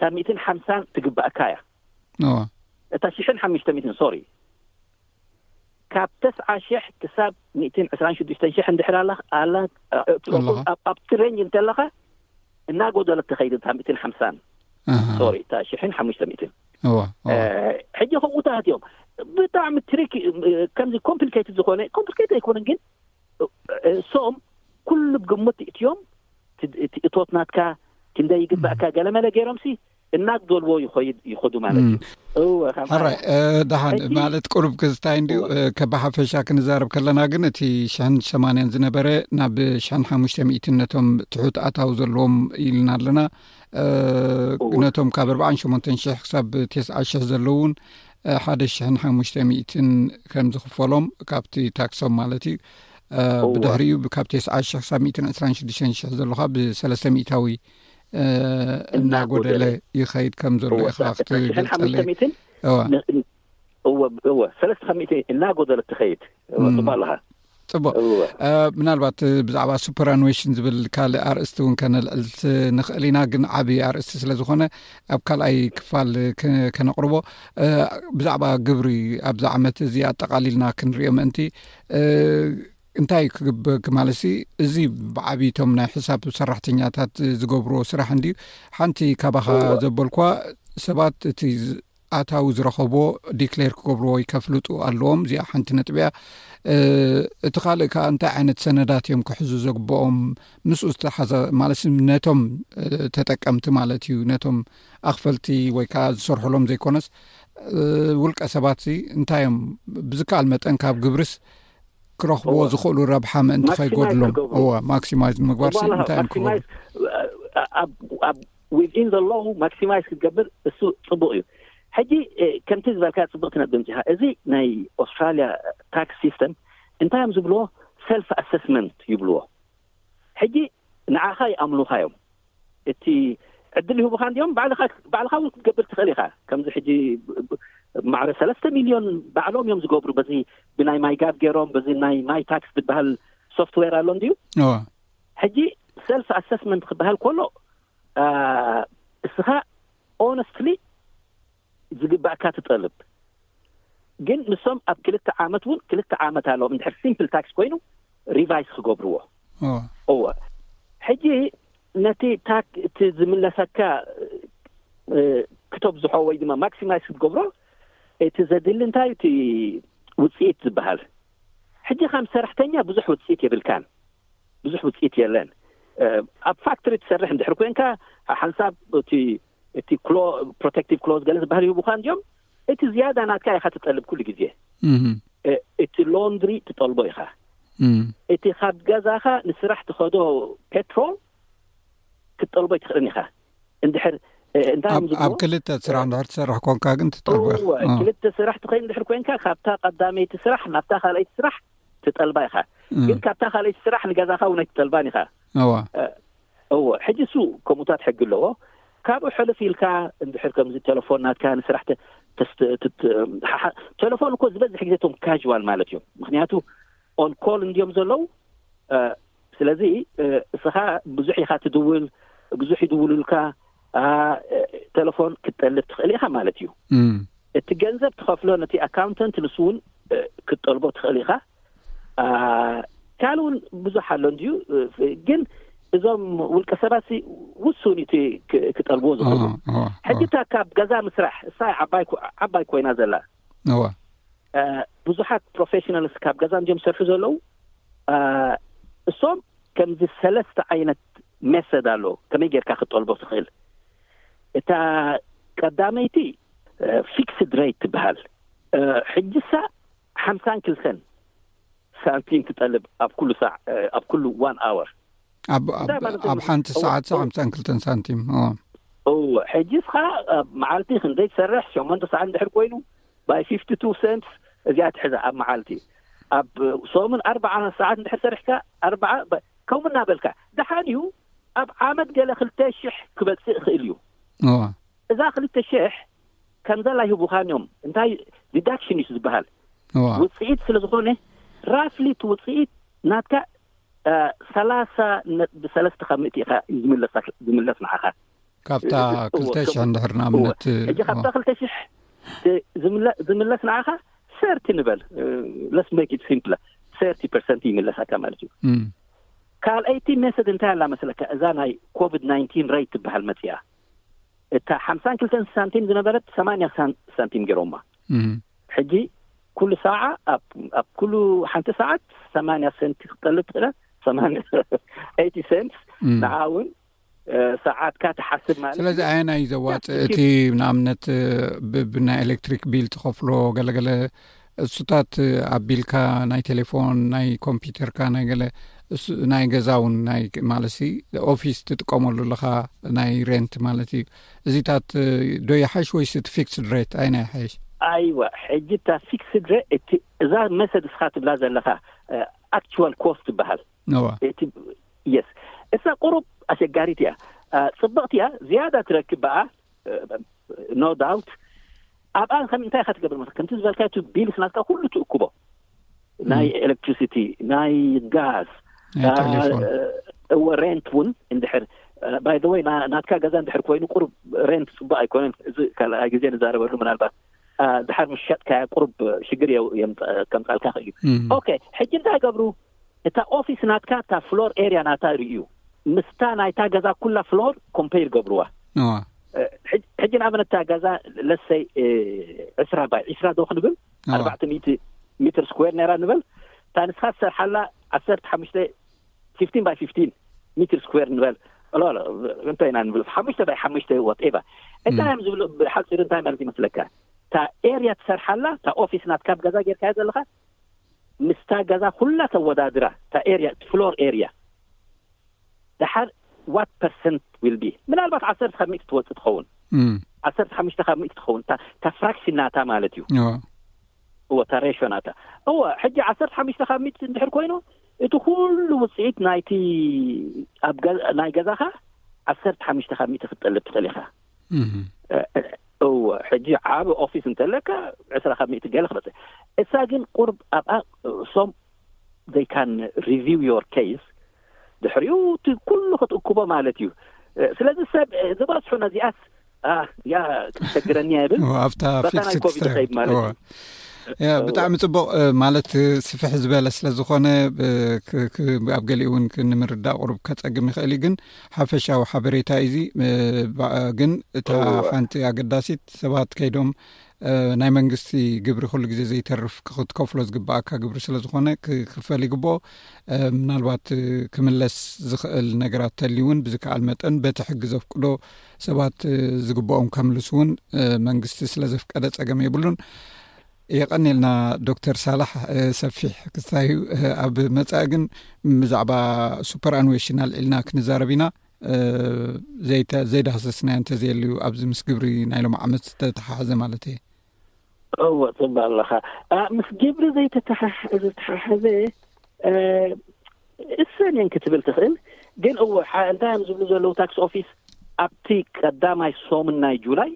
D: ካብ ሚትን ሓምሳን ትግባእካ እያ እታ ሽሕን ሓሙሽተ ሚትን ሶሪ ካብ ተስዓ ሽሕ ክሳብ ሚትን ዕስራን ሽዱሽተን ሽሕ እንድሕር ኣላ ኣብቲ ሬንጅ እንተለኻ እናጎደለት ተኸይድ እታ ሚትን ሓምሳን ሶሪ እታ ሽሕን ሓሙሽተ ሚትን ሕጂ ከምኡ ተሃትዮም ብጣዕሚ ትሪክ ከምዚ ኮምፕሊኬትድ ዝኾነ ኮምፕሊኬት ኣይኮነን ግን እሶም ኩሉ ብ ግምት ይእትዮም እቲ እቶት ናትካ ክንደይ ይግበእካ ገለመለ ገይሮም ሲ እናጎልዎ ይኸይድ ይኸዱ ማለት እዩ
A: ኣራይ ደሓን ማለት ቅሩብ ክዝታይ እንዲዩ ከብሓፈሻ ክንዛረብ ከለና ግን እቲ ሽሕን ሰማንያን ዝነበረ ናብ ሽሕን ሓሙሽተ ሚእት ነቶም ትሑት ኣታዊ ዘለዎም ኢልና ኣለና ነቶም ካብ ኣርባዓን ሸሞንተ ሽሕ ክሳብ ቴስዓ ሽሕ ዘለዉውን ሓደ ሽሕን ሓሙሽተ ሚእትን ከም ዝኽፈሎም ካብቲ ታክሶም ማለት እዩ ብድሕሪ ዩ ካብ ቴስዓ ሽሕ ክሳብ ሚእትን ዕስራን ሽዱሽተን ሽሕ ዘለካ ብሰለስተ ሚእታዊ እናጎደለ ይኸይድ ከም ዘሎ ኢኻ
D: ክትገልፀለይእወሰለስተ ከሚእቲ እናጎደለ ትኸይድ ፅባ ኣለካ
A: ፅቡቅ ምናልባት ብዛዕባ ሱፐራንዌሽን ዝብል ካልእ ኣርእስቲ እውን ከነልዕል ንኽእል ኢና ግን ዓብዪ ኣርእስቲ ስለ ዝኾነ ኣብ ካልኣይ ክፋል ከነቕርቦ ብዛዕባ ግብሪ ኣብዚ ዓመት እዚ ኣጠቃሊልና ክንሪኦ ምእንቲ እንታይ ዩ ክግብ ማለት ሲ እዚ ብዓብይቶም ናይ ሕሳብ ሰራሕተኛታት ዝገብርዎ ስራሕ እንድዩ ሓንቲ ካባኻ ዘበልኳ ሰባት እቲ ኣታዊ ዝረኸብዎ ዲክሌር ክገብርዎ ዩ ከፍልጡ ኣለዎም እዚኣ ሓንቲ ነጥቢያ እቲ ካልእ ከዓ እንታይ ዓይነት ሰነዳት እዮም ክሕዙ ዘግብኦም ምስኡ ዝተሓዘ ማለት ነቶም ተጠቀምቲ ማለት እዩ ነቶም ኣኽፈልቲ ወይ ከዓ ዝሰርሐሎም ዘይኮነስ ውልቀ ሰባት ዚ እንታይ እዮም ብዝከኣል መጠን ካብ ግብርስ ክረኽብዎ ዝኽእሉ ረብሓ ምእንቲ ከይጎድሎም እወ ማክሲማይዝ ንምግባር እንታይ እዮም
D: ክገብሩ ዊዝኢን ዘ ሎው ማክሲማይዝ ክትገብር እሱ ፅቡቅ እዩ ሕጂ ከምቲ ዝበልካ ፅብቅቲ ነጥቢ ምፅኻ እዚ ናይ ኣውስትራሊያ ታክስ ሲስተም እንታይ እዮም ዝብልዎ ሰልፍ ኣሰስመንት ይብልዎ ሕጂ ንዓኻ ይኣምኑኻ እዮም እቲ ዕድል ይህቡኻ እንዲኦም ባዕልኻ እውን ክትገብር ትኽእል ኢኻ ከምዚ ሕጂ ማዕረ ሰለስተ ሚልዮን ባዕሎም እዮም ዝገብሩ በዚ ብናይ ማይ ጋብ ገይሮም በዚ ናይ ማይ ታክስ ዝበሃል ሶፍትዌር ኣሎ እንድዩ ሕጂ ሰልፍ ኣሰስመንት ክበሃል ከሎ እስኻ ኦነስትሊ ዝግባእካ ትጠልብ ግን ንሶም ኣብ ክልተ ዓመት እውን ክልተ ዓመት ኣለዎም እንድሕር ሲምፕል ታክስ ኮይኑ ሪቫይስ ክገብርዎ እወ ሕጂ ነቲ ታክ እቲ ዝምለሰካ ክተብዝሖ ወይ ድማ ማክሲማይዝ ክትገብሮ እቲ ዘድሊ እንታይ እቲ ውፅኢት ዝበሃል ሕጂ ከም ሰራሕተኛ ብዙሕ ውፅኢት የብልካን ብዙሕ ውጽኢት የለን። ኣብ ፋክትሪ ትሰርሕ እንድሕር ኮንካ ሓንሳብ እቲ እቲ ክሎ ፕሮቴክቲቭ ክሎዝ ገለ ዝበሃል ይህቡካ እንድዮም እቲ ዝያዳ ናትካ ኢኻ ትጠልብ ኩሉ ግዜ እቲ ሎንድሪ ትጠልቦ ኢኻ እቲ ካብ ገዛኻ ንስራሕ ትኸዶ ፔትሮል ክትጠልቦ ኣይትኽእልን ኢኻ እንድሕር እንታይ እዮም ዝብልዎ
A: ኣብ ክልተ ስራሕ እንድሕር ትሰርሕ ኮንካ ግን ትጠልቦ ኢኻ
D: ክልተ ስራሕ ትኸይድ እንድሕር ኮንካ ካብታ ቀዳመይቲ ስራሕ ናብታ ካልኣይቲ ስራሕ ትጠልባ ኢኻ ግን ካብታ ካልኣይቲ ስራሕ ንገዛኻ እውን ኣይትጠልባን ኢኻ
A: እወ
D: እወ ሕጂ እሱ ከምኡታት ሕጊ ኣለዎ ካብኡ ሕልፍ ኢልካ እንድሕር ከምዚ ቴሌፎን ናትካ ንስራሕ ቴሌፎን እኮ ዝበዝሕ ግዜ እቶም ካዋል ማለት እዮም ምክንያቱ ኦንኮል እንድዮም ዘለው ስለዚ እስኻ ብዙሕ ኢኻ ትድውል ብዙሕ ይድውሉልካ ቴለፎን ክትጠልብ ትኽእል ኢኻ ማለት እዩ እቲ ገንዘብ ትኸፍሎ ነቲ ኣካውንተንት ንሱ እውን ክትጠልቦ ትኽእል ኢኻ ካልእ እውን ብዙሕ ኣሎ እንድዩ ግን እዞም ውልቀ ሰባት ውሱን እቲ ክጠልብዎ ዝኽእሉ ሕጂ እታ ካብ ገዛ ምስራሕ እሳ ዓባይ ኮይና ዘላ ብዙሓት ፕሮፌሽናልስ ካብ ገዛ እንድዮም ዝሰርሑ ዘለዉ እሶም ከምዚ ሰለስተ ዓይነት ሜሰድ ኣሎ ከመይ ጌርካ ክጠልቦ ትኽእል እታ ቀዳመይቲ ፊክስድ ሬት ትበሃል ሕጅሳ ሓምሳን ክልተን ሳንቲም ትጠልብ ኣብ ኩሉ ሳዕ ኣብ ኩሉ ዋን ኣወር
A: ኣብ ሓንቲ ሰዓት ሓምሳን ክልተን ሳንቲም
D: እወ ሕጂ ስኻ ኣብ መዓልቲ ክንደይ ትሰርሕ ሸሞንተ ሰዓት ንድሕር ኮይኑ ባይ ፊፍቲ ቱ ሰንት እዚኣ ትሕዛ ኣብ መዓልቲ ኣብ ሶምን ኣርባዓ ሰዓት ንድሕር ሰርሕካ ኣርባዓ ከምኡ እናበልካ ደሓን እዩ ኣብ ዓመት ገለ ክልተ ሽሕ ክበፅእ ይኽእል እዩ እዛ ክልተ ሽሕ ከምዛ ላይ ህቡኻን እዮም እንታይ ዲዳክሽን እዩ ዝበሃል ውፅኢት ስለ ዝኾነ ራፍሊ እቲ ውፅኢት ናትካ ሰላሳ ነጥቢ ሰለስተ ካብ ምእቲ ኢኻ እዩ ዝምለስ ንዓኻ
A: ካብታ ክልተ ሽሕ እንድሕር ንኣብነት
D: ሕጂ ካብታ ክልተ ሽሕ ዝምለስ ንዓኻ ሰርቲ ንበል ለስ መክ ሲምፕለ ሰርቲ ፐርሰንት ይምለሳካ ማለት እዩ ካልኣይቲ ሜሰድ እንታይ ኣላ መሰለካ እዛ ናይ ኮቪድ ናይንቲን ረይት ትበሃል መፅኣ እታ ሓምሳን ክልተን ሳንቲም ዝነበረት ሰማንያ ሳንቲም ገይሮማ ሕጂ ኩሉ ሰዓ ኣብ ኩሉ ሓንቲ ሰዓት ሰማንያ ሰንቲ ክጠልብ ትኽእለ ሰማንያ ኤይቲ ሰንት ንዓ እውን ሰዓትካ ትሓስብ ማለት
A: ስለዚ ኣየና እዩ ዘዋፅእ እቲ ንኣብነት ብናይ ኤሌክትሪክ ቢል ትኸፍሎ ገለገለ እሱታት ኣቢልካ ናይ ቴሌፎን ናይ ኮምፒተርካ ናይ ገለ ናይ ገዛ እውን ናይ ማለት ኦፊስ ትጥቀመሉ ኣለካ ናይ ሬንት ማለት እዩ እዚታት ዶ ይሓሽ ወይስ እቲ ፊክስድ ሬት ኣይና ይሓይሽ
D: ኣይዋ ሕጂ እታ ፊክስድ ሬት እቲ እዛ መሰድ እስካ ትብላ ዘለካ ኣክዋል ኮስት ትበሃል እቲ የስ እሳ ቁሩብ ኣሸጋሪት እያ ፅብቕቲ እያ ዝያዳ ትረክብ በኣ ኖ ዳውት ኣብኣ ከም እንታይ ኢኻ ትገብር ማለት ከምቲ ዝበልካዮ እቲ ቢልስ ናትካ ኩሉ ትእክቦ ናይ ኤሌክትሪሲቲ ናይ ጋዝ ናይ
A: ቴሌፎን
D: እወ ሬንት እውን እንድሕር ባይ ዘ ወይ ናትካ ገዛ እንድሕር ኮይኑ ቁሩብ ሬንት ፅቡቅ ኣይኮነን እዚ ካልኣይ ግዜ ንዛረበሉ ምናልባት ድሓር ምስ ሸጥካያ ቁሩብ ሽግር የምፅ- ከምፃልካ ክእል እዩ ኦኬ ሕጂ እንታይ ገብሩ እታ ኦፊስ ናትካ እታ ፍሎር ኤርያ ናታ ርእዩ ምስታ ናይታ ገዛ ኩላ ፍሎር ኮምፐይር ገብርዋ እዋ እ፣ ሕጂ ሕጂ ንኣብነት እታ ገዛ ለሰይ ዕስራ ባይ ዕስራ ዶ ክንብል እዋ ኣርባዕተ ሚእቲ ሜትር ስኩዌር ነይራ ንበል እታ ንስኻ ትሰርሓላ ዓሰርተ ሓሙሽተ ፊፍቲን ባይ ፊፍቲን ሜትር ስኩዌር ንበል ሎ ሎ እንታይ ኢና ንብል ሓሙሽተ ባይ ሓሙሽተ ወትኤቫ እንታይ እዮም ዝብሉ ብሓፂሩ እንታይ ማለት ይመስለካ እታ ኤርያ ትሰርሓላ እታ ኦፊስ ናትካ ኣብ ገዛ ጌርካዮ ዘለኻ ምስታ ገዛ ኩላ ተወዳድራ እታ ኤርያ እቲ ፍሎር ኤርያ ደሓር ዋት ፐርሰንት ዊል ቢ ምናልባት ዓሰርተ ካብ ሚእቲ ትወፅእ ትኸውን ዓሰርተ ሓሙሽተ ካብ ሚእቲ ትኸውን እታ ፍራክሽን ናታ ማለት እዩ እወ እታ ሬሾ ናታ እወ ሕጂ ዓሰርተ ሓሙሽተ ካብ ሚእቲ እንድሕር ኮይኑ እቲ ኩሉ ውፅኢት ናይቲ ናይ ገዛኻ ዓሰርተ ሓሙሽተ ካብ ሚእቲ ክትጠልብ ትኽእል ኢኻ እወ ሕጂ ዓብ ኦፊስ እንተለካ ዕስራ ካብ ሚእቲ ገለ ክበፅሕ እሳ ግን ቁርብ ኣብኣ እሶም ዘይካን ሪቪው ዮር ኬስ ድሕሪኡ እቲ ኩሉ ክትእክቦ ማለት እዩ ስለዚ ሰብ ዝበዝሑ ነዚኣስ እዚኣ ክትሸግረኒ ይብል
A: ኣብታ
D: ፊክስ ክስረብ ማለት እዩ
A: ብጣዕሚ ፅቡቅ ማለት ስፍሕ ዝበለ ስለ ዝኾነ ኣብ ገሊኡ እውን ክንምርዳእ ቅሩብ ከፀግም ይኽእል እዩ ግን ሓፈሻዊ ሓበሬታ እዩ እዚ ግን እታ ሓንቲ ኣገዳሲት ሰባት ከይዶም ናይ መንግስቲ ግብሪ ኩሉ ግዜ ዘይተርፍ ክትከፍሎ ዝግበኣካ ግብሪ ስለ ዝኾነ ክክፈል ይግብኦ ምናልባት ክምለስ ዝኽእል ነገራት ተል እውን ብዝከኣል መጠን በቲ ሕጊ ዘፍቅዶ ሰባት ዝግብኦም ከምልስ እውን መንግስቲ ስለ ዘፍቀደ ፀገም የብሉን የቐኔልና ዶክተር ሳላሕ ሰፊሕ ክስታይ እዩ ኣብ መጻኢ ግን ብዛዕባ ሱፐር ኣንዌሽን ኣልዒልና ክንዛረብ ኢና ዘይዳህሰስናዮ እንተዘየልዩ ኣብዚ ምስ ግብሪ ናይ ሎም ዓመት ዝተተሓሓዘ ማለት እየ
D: እዎ ፅባ ኣለኻ ምስ ግብሪ ዘይተተሓሓዘ እሰን እየን ክትብል ትኽእል ግን እዎ እንታይ እዮም ዝብሉ ዘለዉ ታክስ ኦፊስ ኣብቲ ቀዳማይ ሶምን ናይ ጁላይ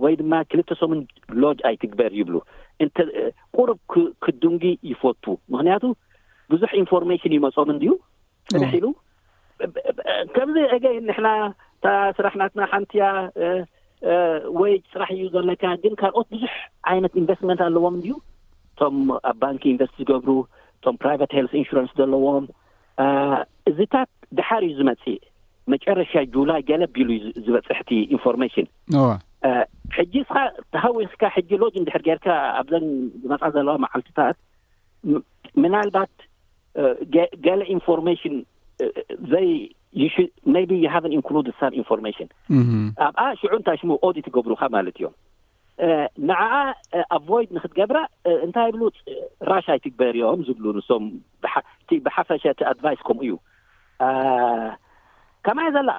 D: ወይ ድማ ክልተ ሰሙን ሎጅ ኣይትግበር ይብሉ እንተ ቁሩብ ክ- ክድንጉ ይፈቱ ምክንያቱ ብዙሕ ኢንፎርሜሽን ይመጾም እንድዩ ጽንሕ ኢሉ ብ- ብ- ብ- ከምዚ እገይ ንሕና እታ ስራሕ ናትና ሓንቲ እያ እ፣ እ፣ ወይ ስራሕ እዩ ዘለካ ግን ካልኦት ብዙሕ ዓይነት ኢንቨስትመንት ኣለዎም እንድዩ እቶም ኣብ ባንኪ ኢንቨስት ዝገብሩ እቶም ፕራይቨት ሄልት ኢንሹራንስ ዘለዎም እዚታት ድሓር እዩ ዝመፅእ መጨረሻ ጁላይ ገለ ቢሉ እዩ ዝበፅሕ እቲ ኢንፎርሜሽን ሕጂ ስኻ ተሃዊኽካ ሕጂ ሎጅ እንድሕር ጌርካ ኣብዘን ዝመፃ ዘለዋ መዓልትታት ምናልባት ገለ ኢንፎርሜሽን ዘይ ሜቢ ዩ ሃቨን ኢንክሉድ ሳም ኢንፎርሜሽን ኣብኣ ሽዑ እንታይ ሽሙ ኦዲት ይገብሩኻ ማለት እዮም ንዓኣ ኣቮይድ ንክትገብራ እንታይ ይብሉ ራሽ ኣይትግበርዮም ዝብሉ ንሶም እቲ ብሓፈሸ እቲ ኣድቫይስ ከምኡ እዩ ከማይ ዘላ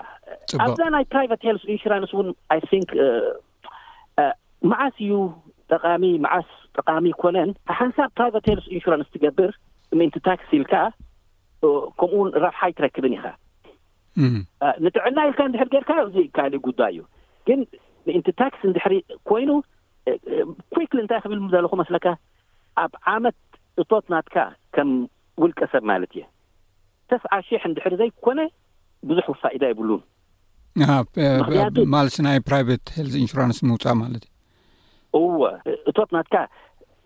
D: ኣብዛ ናይ ፕራይቨት ሄልስ ኢንሹራንስ እውን ኣይ ቲንክ መዓስ እዩ ጠቃሚ መዓስ ጠቃሚ ይኮነን ሓንሳብ ፕራይቨት ሄልስ ኢንሹራንስ ትገብር ምእንቲ ታክስ ኢልካ ከምኡውን ረብሓ ኣይትረክብን ኢኻ ንጥዕና ኢልካ እንድሕር ጌርካ እዚ ካልእ ጉዳይ እዩ ግን ምእንቲ ታክስ እንድሕሪ ኮይኑ ኩክሊ እንታይ ክብል ዘለኹ መስለካ ኣብ ዓመት እቶት ናትካ ከም ውልቀ ሰብ ማለት እየ ተስዓ ሽሕ እንድሕሪ ዘይኮነ ብዙሕ ፋይዳ ይብሉን
A: ማለሲ ናይ ፕራይቨት ሄልዝ ኢንሹራንስ ምውፃእ ማለት
D: እዩ እወ እቶት ናትካ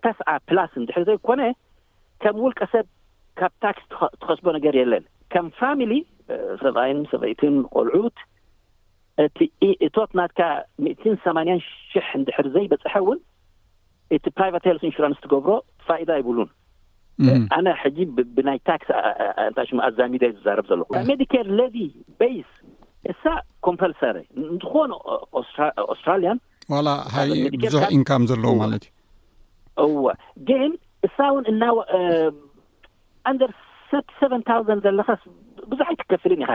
D: ተስዓ ፕላስ እንድሕር ዘይኮነ ከም ውልቀ ሰብ ካብ ታክስ ትኸስቦ ነገር የለን ከም ፋሚሊ ሰብኣይን ሰበይትን ቆልዑት እቲ እቶት ናትካ ሚእትን ሰማንያን ሽሕ እንድሕር ዘይበፅሐ እውን እቲ ፕራይቫት ሄልት ኢንሹራንስ ትገብሮ ፋይዳ ይብሉን ኣነ ሕጂ ብናይ ታክስ እንታይ ሽሙ ኣዛሚደ እዩ ዝዛረብ ዘለኹ ሜዲኬር ሌቪ ቤይስ እሳ ኮምፐልሰሪ እንትኾኑ ኣውስትራልያን
A: ዋላ ሃይ ብዙሕ ኢንካም ዘለዎ ማለት
D: እዩ እወ ግን እሳ እውን እና ኣንደር ሰርቲ ሰቨን ታውዘንድ ዘለኻስ ብዙሕ ኣይትከፍልን ኢኻ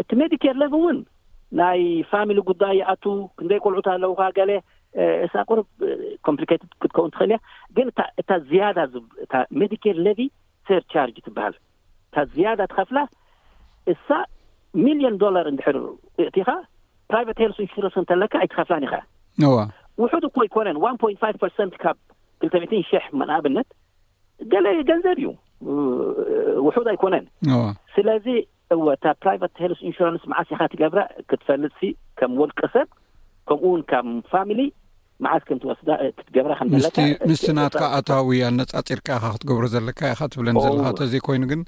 D: እቲ ሜዲኬር ለቭ እውን ናይ ፋሚሊ ጉዳይ ይኣቱ ክንደይ ቆልዑት ኣለውካ ገለ እሳ ቁርብ ኮምፕሊኬትድ ክትከውን ትኽእል እያ ግን እታ ዝያዳ እታ ሜዲኬር ለቪ ሰርቻርጅ ትበሃል እታ ዝያዳ ትኸፍላ እሳ ሚልዮን ዶላር እንድሕር እእቲኻ ፕራይቨት ሄልስ ኢንሹረንስ እንተለካ ኣይትኸፍላን ኢኻ
A: እዋ
D: ውሑድ እኮ ኣይኮነን ዋን ፖይንት ፋይቭ ፐርሰንት ካብ ክልተ ሚእትን ሽሕ ንኣብነት ገለ ገንዘብ እዩ እ- ውሑድ ኣይኮነን እዋ ስለዚ እወ እታ ፕራይቨት ሄልስ ኢንሹራንስ መዓስ ኢኻ ትገብራ ክትፈልጥሲ ከም ወልቀ ሰብ ከምኡ እውን ከም ፋሚሊ መዓዝ ከም ትወስዳ ክትገብራ ከም ዘለካ
A: ምስቲ ናትካ ኣታዊ ኣነፃፂርካ ኢኻ ክትገብሮ ዘለካ ኢኻ ትብለን ዘለካ ተዘይኮይኑ ግን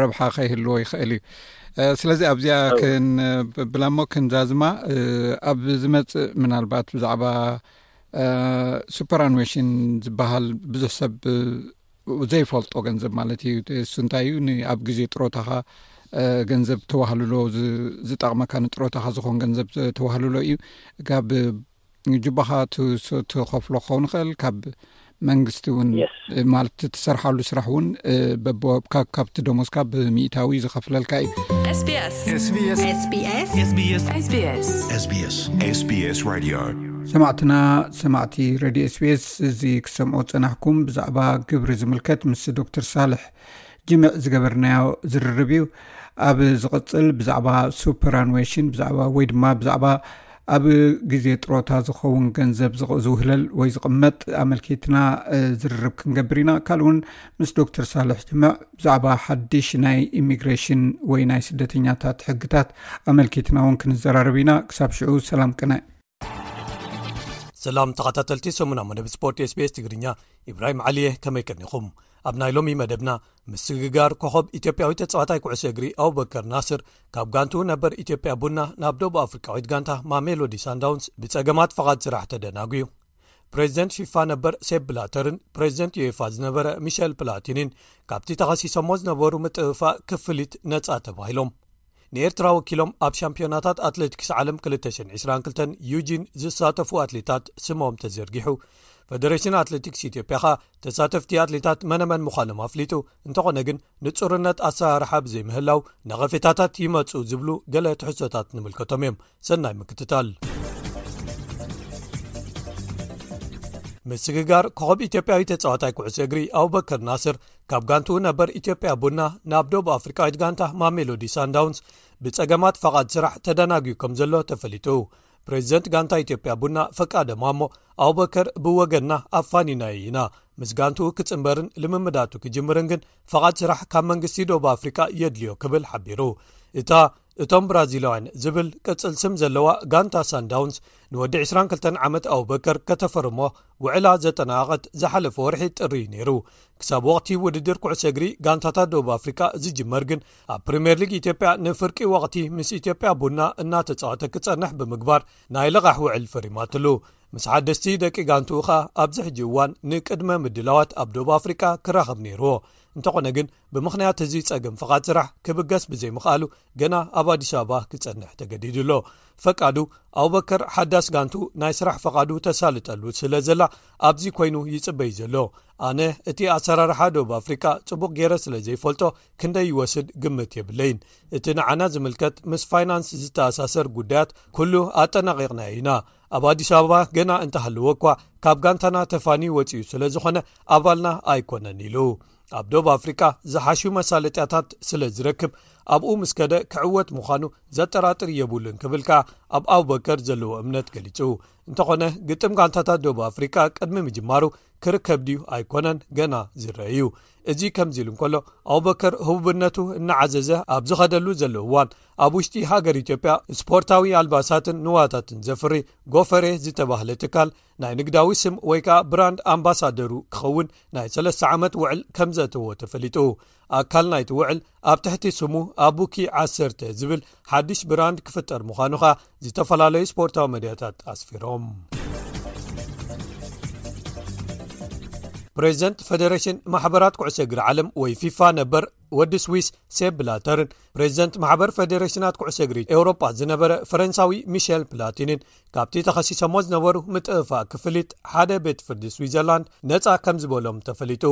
A: ረብሓ ከይህልዎ ይኽእል እዩ ስለዚ ኣብዚኣ ክንብላ እሞ ክንዛዝማ ኣብ ዝመፅእ ምናልባት ብዛዕባ ሱፐራንዌሽን ዝበሃል ብዙሕ ሰብ ዘይፈልጦ ገንዘብ ማለት እዩ እሱ እንታይ እዩ ንኣብ ግዜ ጥሮታኻ ገንዘብ ተዋህልሎ ዝጠቕመካ ንጥሮታኻ ዝኾን ገንዘብ ተዋህልሎ እዩ ካብ ንጁባኻ ትኸፍሎ ክኸውን ይኽእል ካብ መንግስቲ እውን ማለት ትሰርሓሉ ስራሕ እውን ካብቲ ደሞዝካ ብሚታዊ ዝኸፍለልካ እዩሰማዕትና ሰማዕቲ ረድዮ ስቤስ እዚ ክሰምዖ ፀናሕኩም ብዛዕባ ግብሪ ዝምልከት ምስ ዶክተር ሳልሕ ጅምዕ ዝገበርናዮ ዝርርብ እዩ ኣብ ዝቕፅል ብዛዕባ ሱፐራንዌሽን ብዛዕባ ወይ ድማ ብዛዕባ ኣብ ግዜ ጥሮታ ዝኸውን ገንዘብ ዝውህለል ወይ ዝቕመጥ ኣመልኪትና ዝርርብ ክንገብር ኢና ካልእ እውን ምስ ዶክተር ሳልሕ ጅምዕ ብዛዕባ ሓድሽ ናይ ኢሚግሬሽን ወይ ናይ ስደተኛታት ሕግታት ኣመልኪትና እውን ክንዘራርብ ኢና ክሳብ ሽዑ ሰላም ቅነ
E: ሰላም ተኸታተልቲ ሰሙና መደብ ስፖርት ስቤስ ትግርኛ ኢብራሂም ዓሊየ ከመይ ቀኒኹም ኣብ ናይ ሎሚ መደብና ምስግጋር ኮኸብ ኢትዮጵያዊ ተጻዋታይ ኩዕሶ እግሪ ኣውበከር ናስር ካብ ጋንቱ ነበር ኢትዮጵያ ቡና ናብ ደብ ኣፍሪካዊት ጋንታ ማሜሎዲ ሳንዳውንስ ብጸገማት ፍቓድ ስራሕ ተደናጉ እዩ ፕሬዚደንት ፊፋ ነበር ሴብ ብላተርን ፕሬዚደንት ዩኤፋ ዝነበረ ሚሸል ፕላቲኒን ካብቲ ተኸሲሰሞ ዝነበሩ ምጥብፋእ ክፍሊት ነጻ ተባሂሎም ንኤርትራ ወኪሎም ኣብ ሻምፒዮናታት ኣትለቲክስ ዓለም 222 ዩጂን ዝሳተፉ ኣትሌታት ስሞም ተዘርጊሑ ፈደሬሽን ኣትለቲክስ ኢትዮጵያ ኸኣ ተሳተፍቲ ኣትሌታት መነመን ምዃኖም ኣፍሊጡ እንተኾነ ግን ንፁርነት ኣሰራርሓ ብዘይምህላው ነቐፌታታት ይመፁ ዝብሉ ገለ ትሕሶታት ንምልከቶም እዮም ሰናይ ምክትታል ምስግጋር ኮኸብ ኢትዮጵያዊ ተጻዋታይ ኩዕሶ እግሪ ኣውበከር ናስር ካብ ጋንትኡ ነበር ኢትዮጵያ ቡና ናብ ዶብ ኣፍሪካዊት ጋንታ ማሜሎዲ ሳንዳውንስ ብጸገማት ፈቓድ ስራሕ ተደናግዩ ከም ዘሎ ተፈሊጡ ፕሬዚደንት ጋንታ ኢትዮጵያ ቡና ፈቃደማ እሞ ኣውበከር ብወገና ኣፋኒናዩ ኢና ምስ ጋንትኡ ክጽምበርን ልምምዳቱ ክጅምርን ግን ፈቓድ ስራሕ ካብ መንግስቲ ዶብ ኣፍሪቃ የድልዮ ክብል ሓቢሩ እታ እቶም ብራዚላውያን ዝብል ቅጽል ስም ዘለዋ ጋንታ ሳንዳውንስ ንወዲ 22 ዓመት ኣውበከር ከተፈርሞ ውዕላ ዘጠናቐቐት ዝሓለፈ ወርሒ ጥርዩ ነይሩ ክሳብ ወቕቲ ውድድር ኩዕሰ እግሪ ጋንታታት ደቡብ ኣፍሪቃ ዝጅመር ግን ኣብ ፕሪምየር ሊግ ኢትዮጵያ ንፍርቂ ወቕቲ ምስ ኢትዮጵያ ቡና እናተጻወተ ክጸንሕ ብምግባር ናይ ለቓሕ ውዕል ፈሪማትሉ ምስ ሓደስቲ ደቂ ጋንትኡ ከኣ ኣብዚ ሕጂ እዋን ንቅድመ ምድላዋት ኣብ ደቡብ ኣፍሪቃ ክራኸብ ነይርዎ እንተኾነ ግን ብምኽንያት እዚ ጸገም ፍቓድ ስራሕ ክብገስ ብዘይምኽኣሉ ገና ኣብ ኣዲስ ኣበባ ክጸንሕ ተገዲዱ ኣሎ ፈቃዱ ኣውበከር ሓዳስ ጋንቱ ናይ ስራሕ ፈቓዱ ተሳልጠሉ ስለ ዘላ ኣብዚ ኮይኑ ይጽበዩ ዘሎ ኣነ እቲ ኣሰራርሓ ዶብ ኣፍሪቃ ጽቡቅ ገይረ ስለ ዘይፈልጦ ክንደይ ይወስድ ግምት የብለይን እቲ ንዓና ዝምልከት ምስ ፋይናንስ ዝተኣሳሰር ጉዳያት ኩሉ ኣጠናቂቕና ኢና ኣብ ኣዲስ ኣበባ ገና እንተሃለዎ እኳ ካብ ጋንታና ተፋኒ ወፅኡ ስለ ዝኾነ ኣባልና ኣይኮነን ኢሉ ኣብ ዶብ ኣፍሪቃ ዝሓሹ መሳለጥያታት ስለ ዝረክብ ኣብኡ ምስ ከደ ክዕወት ምዃኑ ዘጠራጥር የብሉን ክብል ከኣ ኣብ ኣውበከር ዘለዎ እምነት ገሊጹ እንተኾነ ግጥም ጋንታታት ዶብ ኣፍሪቃ ቅድሚ ምጅማሩ ክርከብ ድዩ ኣይኮነን ገና ዝረአ እዩ እዚ ከምዚ ኢሉ እንከሎ ኣውበከር ህቡብነቱ እናዓዘዘ ኣብ ዝኸደሉ ዘሎ እዋን ኣብ ውሽጢ ሃገር ኢትዮጵያ ስፖርታዊ ኣልባሳትን ንዋታትን ዘፍሪ ጎፈሬ ዝተባህለ ትካል ናይ ንግዳዊ ስም ወይ ከኣ ብራንድ ኣምባሳደሩ ክኸውን ናይ ሰለስተ ዓመት ውዕል ከም ዘእተዎ ተፈሊጡ ኣካል ናይቲ ውዕል ኣብ ትሕቲ ስሙ ኣቡኪ ዓሰርተ ዝብል ሓድሽ ብራንድ ክፍጠር ምዃኑ ኸኣ ዝተፈላለዩ ስፖርታዊ መድያታት ኣስፊሮም ፕሬዚደንት ፈደሬሽን ማሕበራት ኩዕሶ እግሪ ዓለም ወይ ፊፋ ነበር ወዲ ስዊስ ሴብ ብላተርን ፕሬዚደንት ማሕበር ፈደሬሽናት ኩዕሶ እግሪ ኤውሮጳ ዝነበረ ፈረንሳዊ ሚሸል ፕላቲንን ካብቲ ተኸሲሰሞ ዝነበሩ ምጥፋእ ክፍሊት ሓደ ቤት ፍርዲ ስዊዘርላንድ ነፃ ከም ዝበሎም ተፈሊጡ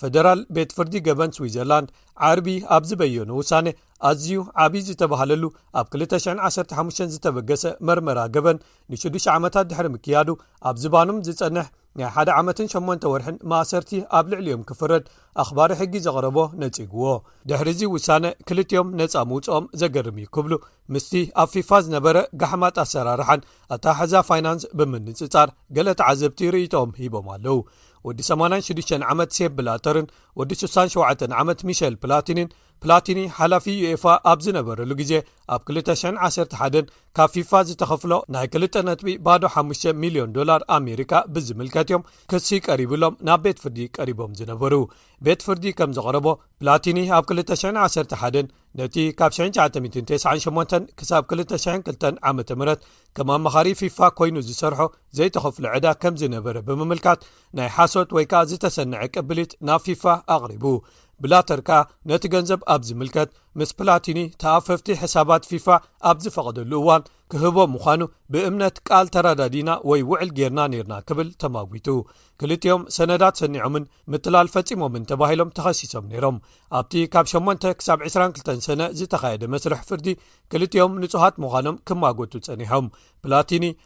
E: ፈደራል ቤት ፍርዲ ገበን ስዊዘርላንድ ዓርቢ ኣብ ዝበየኑ ውሳነ ኣዝዩ ዓብዪ ዝተባሃለሉ ኣብ 215 ዝተበገሰ መርመራ ገበን ን6ዱሽ ዓመታት ድሕሪ ምክያዱ ኣብ ዝባኖም ዝፀንሕ ናይ ሓደ ዓመትን ሸሞንተ ወርሕን ማእሰርቲ ኣብ ልዕሊኦም ክፍረድ ኣኽባሪ ሕጊ ዘቕረቦ ነጺግዎ ድሕሪዚ ውሳነ ክልቲኦም ነፃ ምውፅኦም ዘገርም እዩ ክብሉ ምስቲ ኣብ ፊፋ ዝነበረ ጋሕማጥ ኣሰራርሓን ኣታሓሕዛ ፋይናንስ ብምንፅፃር ገለ ተዓዘብቲ ርእይቶኦም ሂቦም ኣለው ወዲ 86 ዓመት ሴብ ብላተርን ወዲ 67 ዓመት ሚሸል ፕላቲንን ፕላቲኒ ሓላፊ ዩኤፋ ኣብ ዝነበረሉ ግዜ ኣብ 201 ካብ ፊፋ ዝተኸፍሎ ናይ 2ጥቢ ባዶ 5 ሚልዮን ዶላር ኣሜሪካ ብዝምልከት እዮም ክሲ ቀሪብሎም ናብ ቤት ፍርዲ ቀሪቦም ዝነበሩ ቤት ፍርዲ ከም ዘቕረቦ ፕላቲኒ ኣብ 211 ነቲ ካብ 9998 ክሳብ 22 ዓ ም ከም ኣመኻሪ ፊፋ ኮይኑ ዝሰርሖ ዘይተኸፍሎ ዕዳ ከም ዝነበረ ብምምልካት ናይ ሓሶት ወይ ከዓ ዝተሰነዐ ቅብሊት ናብ ፊፋ ኣቕሪቡ ብላተር ከኣ ነቲ ገንዘብ ኣብ ዝምልከት ምስ ፕላቲኒ ተኣፈፍቲ ሕሳባት ፊፋ ኣብ ዝፈቐደሉ እዋን ክህቦ ምዃኑ ብእምነት ቃል ተረዳዲና ወይ ውዕል ጌርና ነርና ክብል ተማጒቱ ክልጥኦም ሰነዳት ሰኒዖምን ምትላል ፈጺሞምን ተባሂሎም ተኸሲሶም ነይሮም ኣብቲ ካብ 8 ክሳብ 22 ሰነ ዝተኻየደ መስርሕ ፍርዲ ክልጥኦም ንጹሃት ምዃኖም ክማጎቱ ጸኒሖም ፕላቲኒ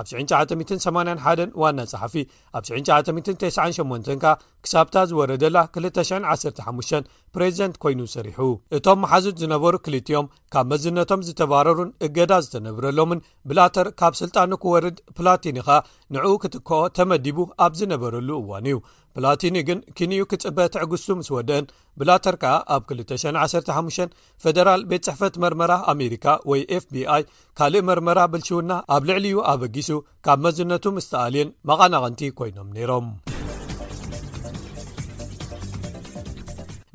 E: ኣብ 981 ዋና ጸሓፊ ኣብ 998 ከኣ ክሳብታ ዝወረደላ 215 ፕሬዚደንት ኮይኑ ሰሪሑ እቶም መሓዙት ዝነበሩ ክልቲኦም ካብ መዝነቶም ዝተባረሩን እገዳ ዝተነብረሎምን ብላተር ካብ ስልጣኑ ክወርድ ፕላቲኒ ከኣ ንዕኡ ክትከኦ ተመዲቡ ኣብ ዝነበረሉ እዋን እዩ ፕላቲኒ ግን ኪንኡ ክጽበ ትዕግስቱ ምስ ወደአን ብላተር ከኣ ኣብ 215 ፈደራል ቤት ጽሕፈት መርመራ ኣሜሪካ ወይ ኤፍቢኣይ ካልእ መርመራ ብልሽውና ኣብ ልዕሊዩ ኣበጊሱ ካብ መዝነቱ ምስ ተኣልየን መቓናቕንቲ ኮይኖም ነይሮም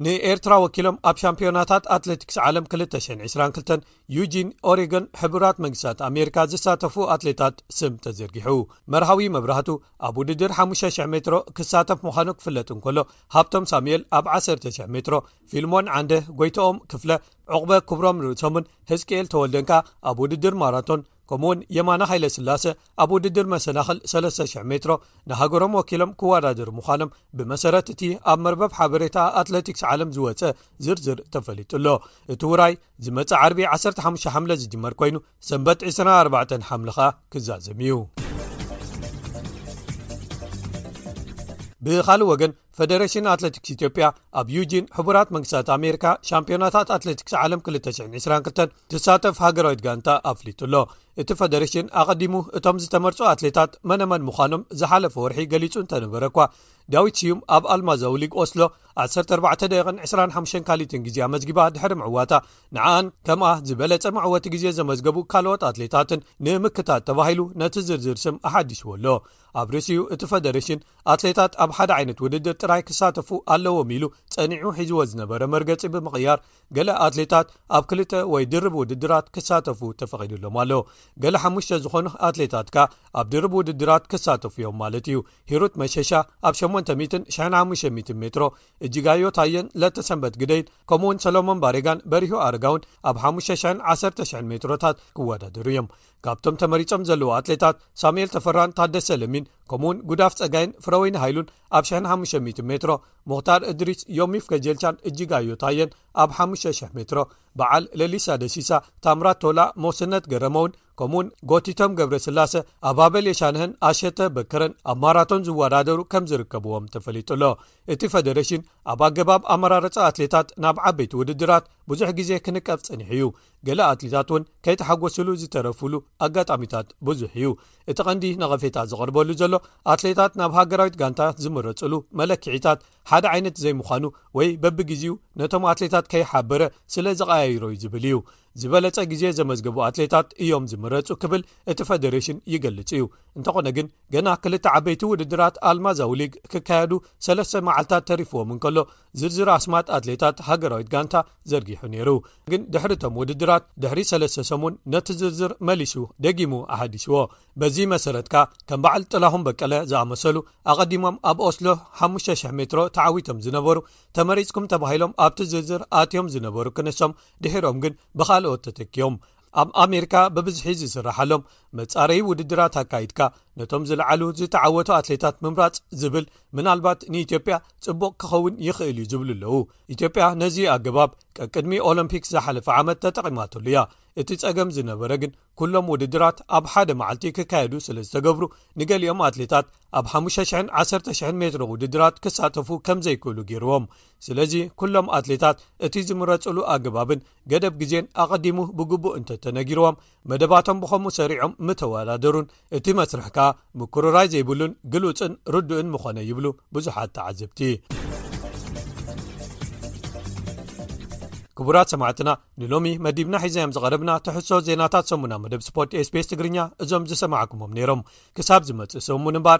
E: ንኤርትራ ወኪሎም ኣብ ሻምፒዮናታት ኣትሌቲክስ ዓለም 222 ዩጂን ኦሬጎን ሕቡራት መንግስታት ኣሜሪካ ዝሳተፉ ኣትሌታት ስም ተዘርጊሑ መርሃዊ መብራህቱ ኣብ ውድድር 5,00 ሜትሮ ክሳተፍ ምዃኑ ክፍለጥ እንከሎ ሃብቶም ሳሙኤል ኣብ 1,00 ሜትሮ ፊልሞን ዓንደ ጎይታኦም ክፍለ ዕቕበ ክብሮም ርእሶምን ህዝቅኤል ተወልደንካ ኣብ ውድድር ማራቶን ከምኡ ውን የማና ሃይለ ስላሰ ኣብ ውድድር መሰናኽል 3,00 ሜትሮ ንሃገሮም ወኪሎም ክወዳድሩ ምዃኖም ብመሰረት እቲ ኣብ መርበብ ሓበሬታ ኣትለቲክስ ዓለም ዝወፀ ዝርዝር ተፈሊጡ ኣሎ እቲ ውራይ ዝመፀ ዓርቢ 15 ሓምለ ዝጅመር ኮይኑ ሰንበት ዕስራን ኣርባዕተን ሓምለ ኸኣ ክዛዘም እዩ። ብኻልእ ወገን ፈደረሽን ኣትለቲክስ ኢትዮጵያ ኣብ ዩጂን ሕቡራት መንግስታት ኣሜሪካ ሻምፒዮናታት ኣትለቲክስ ዓለም 222 ትሳተፍ ሃገራዊት ጋንታ ኣፍሊጡ ኣሎ እቲ ፈደረሽን ኣቐዲሙ እቶም ዝተመርፁ ኣትሌታት መነመን ምዃኖም ዝሓለፈ ወርሒ ገሊጹ እንተነበረ እኳ ዳዊት ስዩም ኣብ ኣልማዛዊ ሊግ ኦስሎ 14 ደቂቕን 25 ካሊትን ግዜ ኣመዝጊባ ድሕሪ ምዕዋታ ንዓኣን ከምኣ ዝበለጸ መዕወቲ ግዜ ዘመዝገቡ ካልኦት ኣትሌታትን ንምክታት ተባሂሉ ነቲ ዝርዝር ስም ኣሓዲሽዎ ኣሎ ኣብ ርእሲኡ እቲ ፈደሬሽን ኣትሌታት ኣብ ሓደ ዓይነት ውድድር ጥራይ ክሳተፉ ኣለዎም ኢሉ ጸኒዑ ሒዝዎ ዝነበረ መርገጺ ብምቕያር ገለ ኣትሌታት ኣብ ክልተ ወይ ድርብ ውድድራት ክሳተፉ ተፈቒዱሎም ኣሎ ገለ ሓሙሽተ ዝኾኑ ኣትሌታት ከ ኣብ ድርብ ውድድራት ክሳተፉ እዮም ማለት እዩ ሂሩት መሸሻ ኣብ 800 ን 500 ሜትሮ እጅጋዮ ታየን ለተሰንበት ግደይን ከምኡውን ሰሎሞን ባሬጋን በሪሁ ኣረጋውን ኣብ 5ሸን 1ሰርተ ሽን ሜትሮታት ክወዳደሩ እዮም ካብቶም ተመሪፆም ዘለዎ ኣትሌታት ሳሙኤል ተፈራን ታደሰ ለሚን ከምኡውን ጉዳፍ ፀጋይን ፍረወይኒ ሃይሉን ኣብ ሸን 500 ሜትሮ ሙክታር እድሪስ ዮሚፍ ከጀልቻን እጅጋዮ ታየን ኣብ 5ሸ ሜትሮ በዓል ለሊሳ ደሲሳ ታምራት ቶላ ሞስነት ገረመውን ከምኡ'ውን ጎቲቶም ገብረስላሰ፣ ኣባበል የሻነህን ኣሸተ በከረን ኣብ ማራቶን ዝወዳደሩ ከም ዝርከብዎም ተፈሊጡ ኣሎ። እቲ ፈደረሽን ኣብ ኣገባብ ኣመራርጻ ኣትሌታት ናብ ዓበይቲ ውድድራት ብዙሕ ግዜ ክንቀፍ ጸኒሑ እዩ። ገለ ኣትሌታት እውን ከይተሓጎስሉ ዝተረፍሉ ኣጋጣሚታት ብዙሕ እዩ። እቲ ቀንዲ ነቐፌታ ዝቐርበሉ ዘሎ ኣትሌታት ናብ ሃገራዊት ጋንታ ዝምረጽሉ መለክዒታት ሓደ ዓይነት ዘይምዃኑ ወይ በብግዜኡ ነቶም ኣትሌታት ከይሓበረ ስለ ዘቐያይሮ እዩ ዝብል እዩ። ዝበለፀ ግዜ ዘመዝገቡ ኣትሌታት እዮም ዝምረፁ ክብል እቲ ፈደሬሽን ይገልፅ እዩ እንተኾነ ግን ገና ክልተ ዓበይቲ ውድድራት ኣልማዛዊ ሊግ ክካየዱ ሰለስተ መዓልታት ተሪፍዎም እንከሎ ዝርዝር ኣስማት ኣትሌታት ሃገራዊት ጋንታ ዘርጊሑ ነይሩ ግን ድሕሪ ቶም ውድድራት ድሕሪ ሰለስተ ሰሙን ነቲ ዝርዝር መሊሱ ደጊሙ ኣሃዲሽዎ በዚ መሰረት ከ ከም በዓል ጥላሁን በቀለ ዝኣመሰሉ ኣቐዲሞም ኣብ ኦስሎ 5,00 ሜትሮ ተዓዊቶም ዝነበሩ ተመሪፅኩም ተባሂሎም ኣብቲ ዝርዝር ኣትዮም ዝነበሩ ክንሶም ድሒሮም ግን ብኻልኦት ተተኪዮም ኣብ ኣሜሪካ ብብዝሒ ዝስራሓሎም መጻረዪ ውድድራት ኣካይድካ ነቶም ዝለዓሉ ዝተዓወቱ ኣትሌታት ምምራፅ ዝብል ምናልባት ንኢትዮጵያ ፅቡቕ ክኸውን ይኽእል እዩ ዝብሉ ኣለዉ ኢትዮጵያ ነዚ ኣገባብ ቀቅድሚ ኦሎምፒክስ ዝሓለፈ ዓመት ተጠቒማትሉ እያ እቲ ፀገም ዝነበረ ግን ኩሎም ውድድራት ኣብ ሓደ መዓልቲ ክካየዱ ስለ ዝተገብሩ ንገሊኦም ኣትሌታት ኣብ 5,0001,00 ሜትሮ ውድድራት ክሳተፉ ከም ዘይክእሉ ገይርዎም ስለዚ ኩሎም ኣትሌታት እቲ ዝምረፅሉ ኣገባብን ገደብ ግዜን ኣቐዲሙ ብግቡእ እንተተነጊርዎም መደባቶም ብኸምኡ ሰሪዖም ምተወዳደሩን እቲ መስርሕ ከኣ ምኩርራይ ዘይብሉን ግሉጽን ርዱእን ምኾነ ይብሉ ብዙሓት ተዓዝብቲ። ክቡራት ሰማዕትና ንሎሚ መዲብና ሒዘዮም ዝቐረብና ትሕሶ ዜናታት ሰሙና መደብ ስፖርት ስፔስ ትግርኛ እዞም ዝሰማዕኩሞም ነይሮም ክሳብ ዝመጽእ ሰሙን እምበር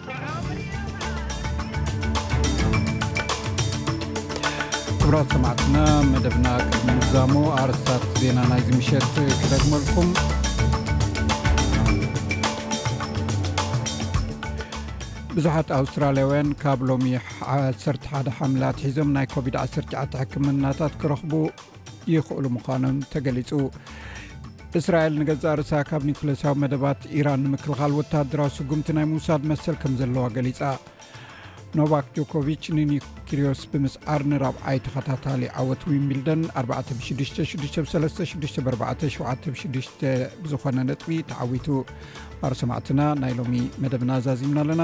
A: ክብራት ሰማዕትና መደብና ቅድሚ ምዛሞ ኣርስታት ዜና ናይዚ ምሸት ክደግመልኩም ብዙሓት ኣውስትራልያውያን ካብ ሎሚ 11 ሓምላ ኣትሒዞም ናይ ኮቪድ-19 ሕክምናታት ክረኽቡ ይኽእሉ ምዃኖም ተገሊጹ እስራኤል ንገዛ ርሳ ካብ ኒክለሳዊ መደባት ኢራን ንምክልኻል ወተሃደራዊ ስጉምቲ ናይ ምውሳድ መሰል ከም ዘለዋ ገሊጻ ኖቫክ ጆኮቪች ንኒክሪዮስ ብምስዓር ንራብዓይ ተኸታታሊ ዓወት ዊምቢልደን 4ብ66ብ4ብ7 ብዝኾነ ነጥቢ ተዓዊቱ ባር ሰማዕትና ናይ ሎሚ መደብና ዛዚምና ኣለና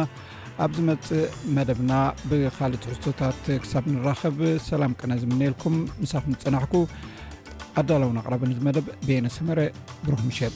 A: ኣብ ዝመፅእ መደብና ብካልእ ትሕዝቶታት ክሳብ ንራኸብ ሰላም ቅነ ዝምነየልኩም ምሳኹም ዝፀናሕኩ ኣዳላውን ኣቕራብን እዚ መደብ ቤነ ሰመረ ብሩክ ምሸት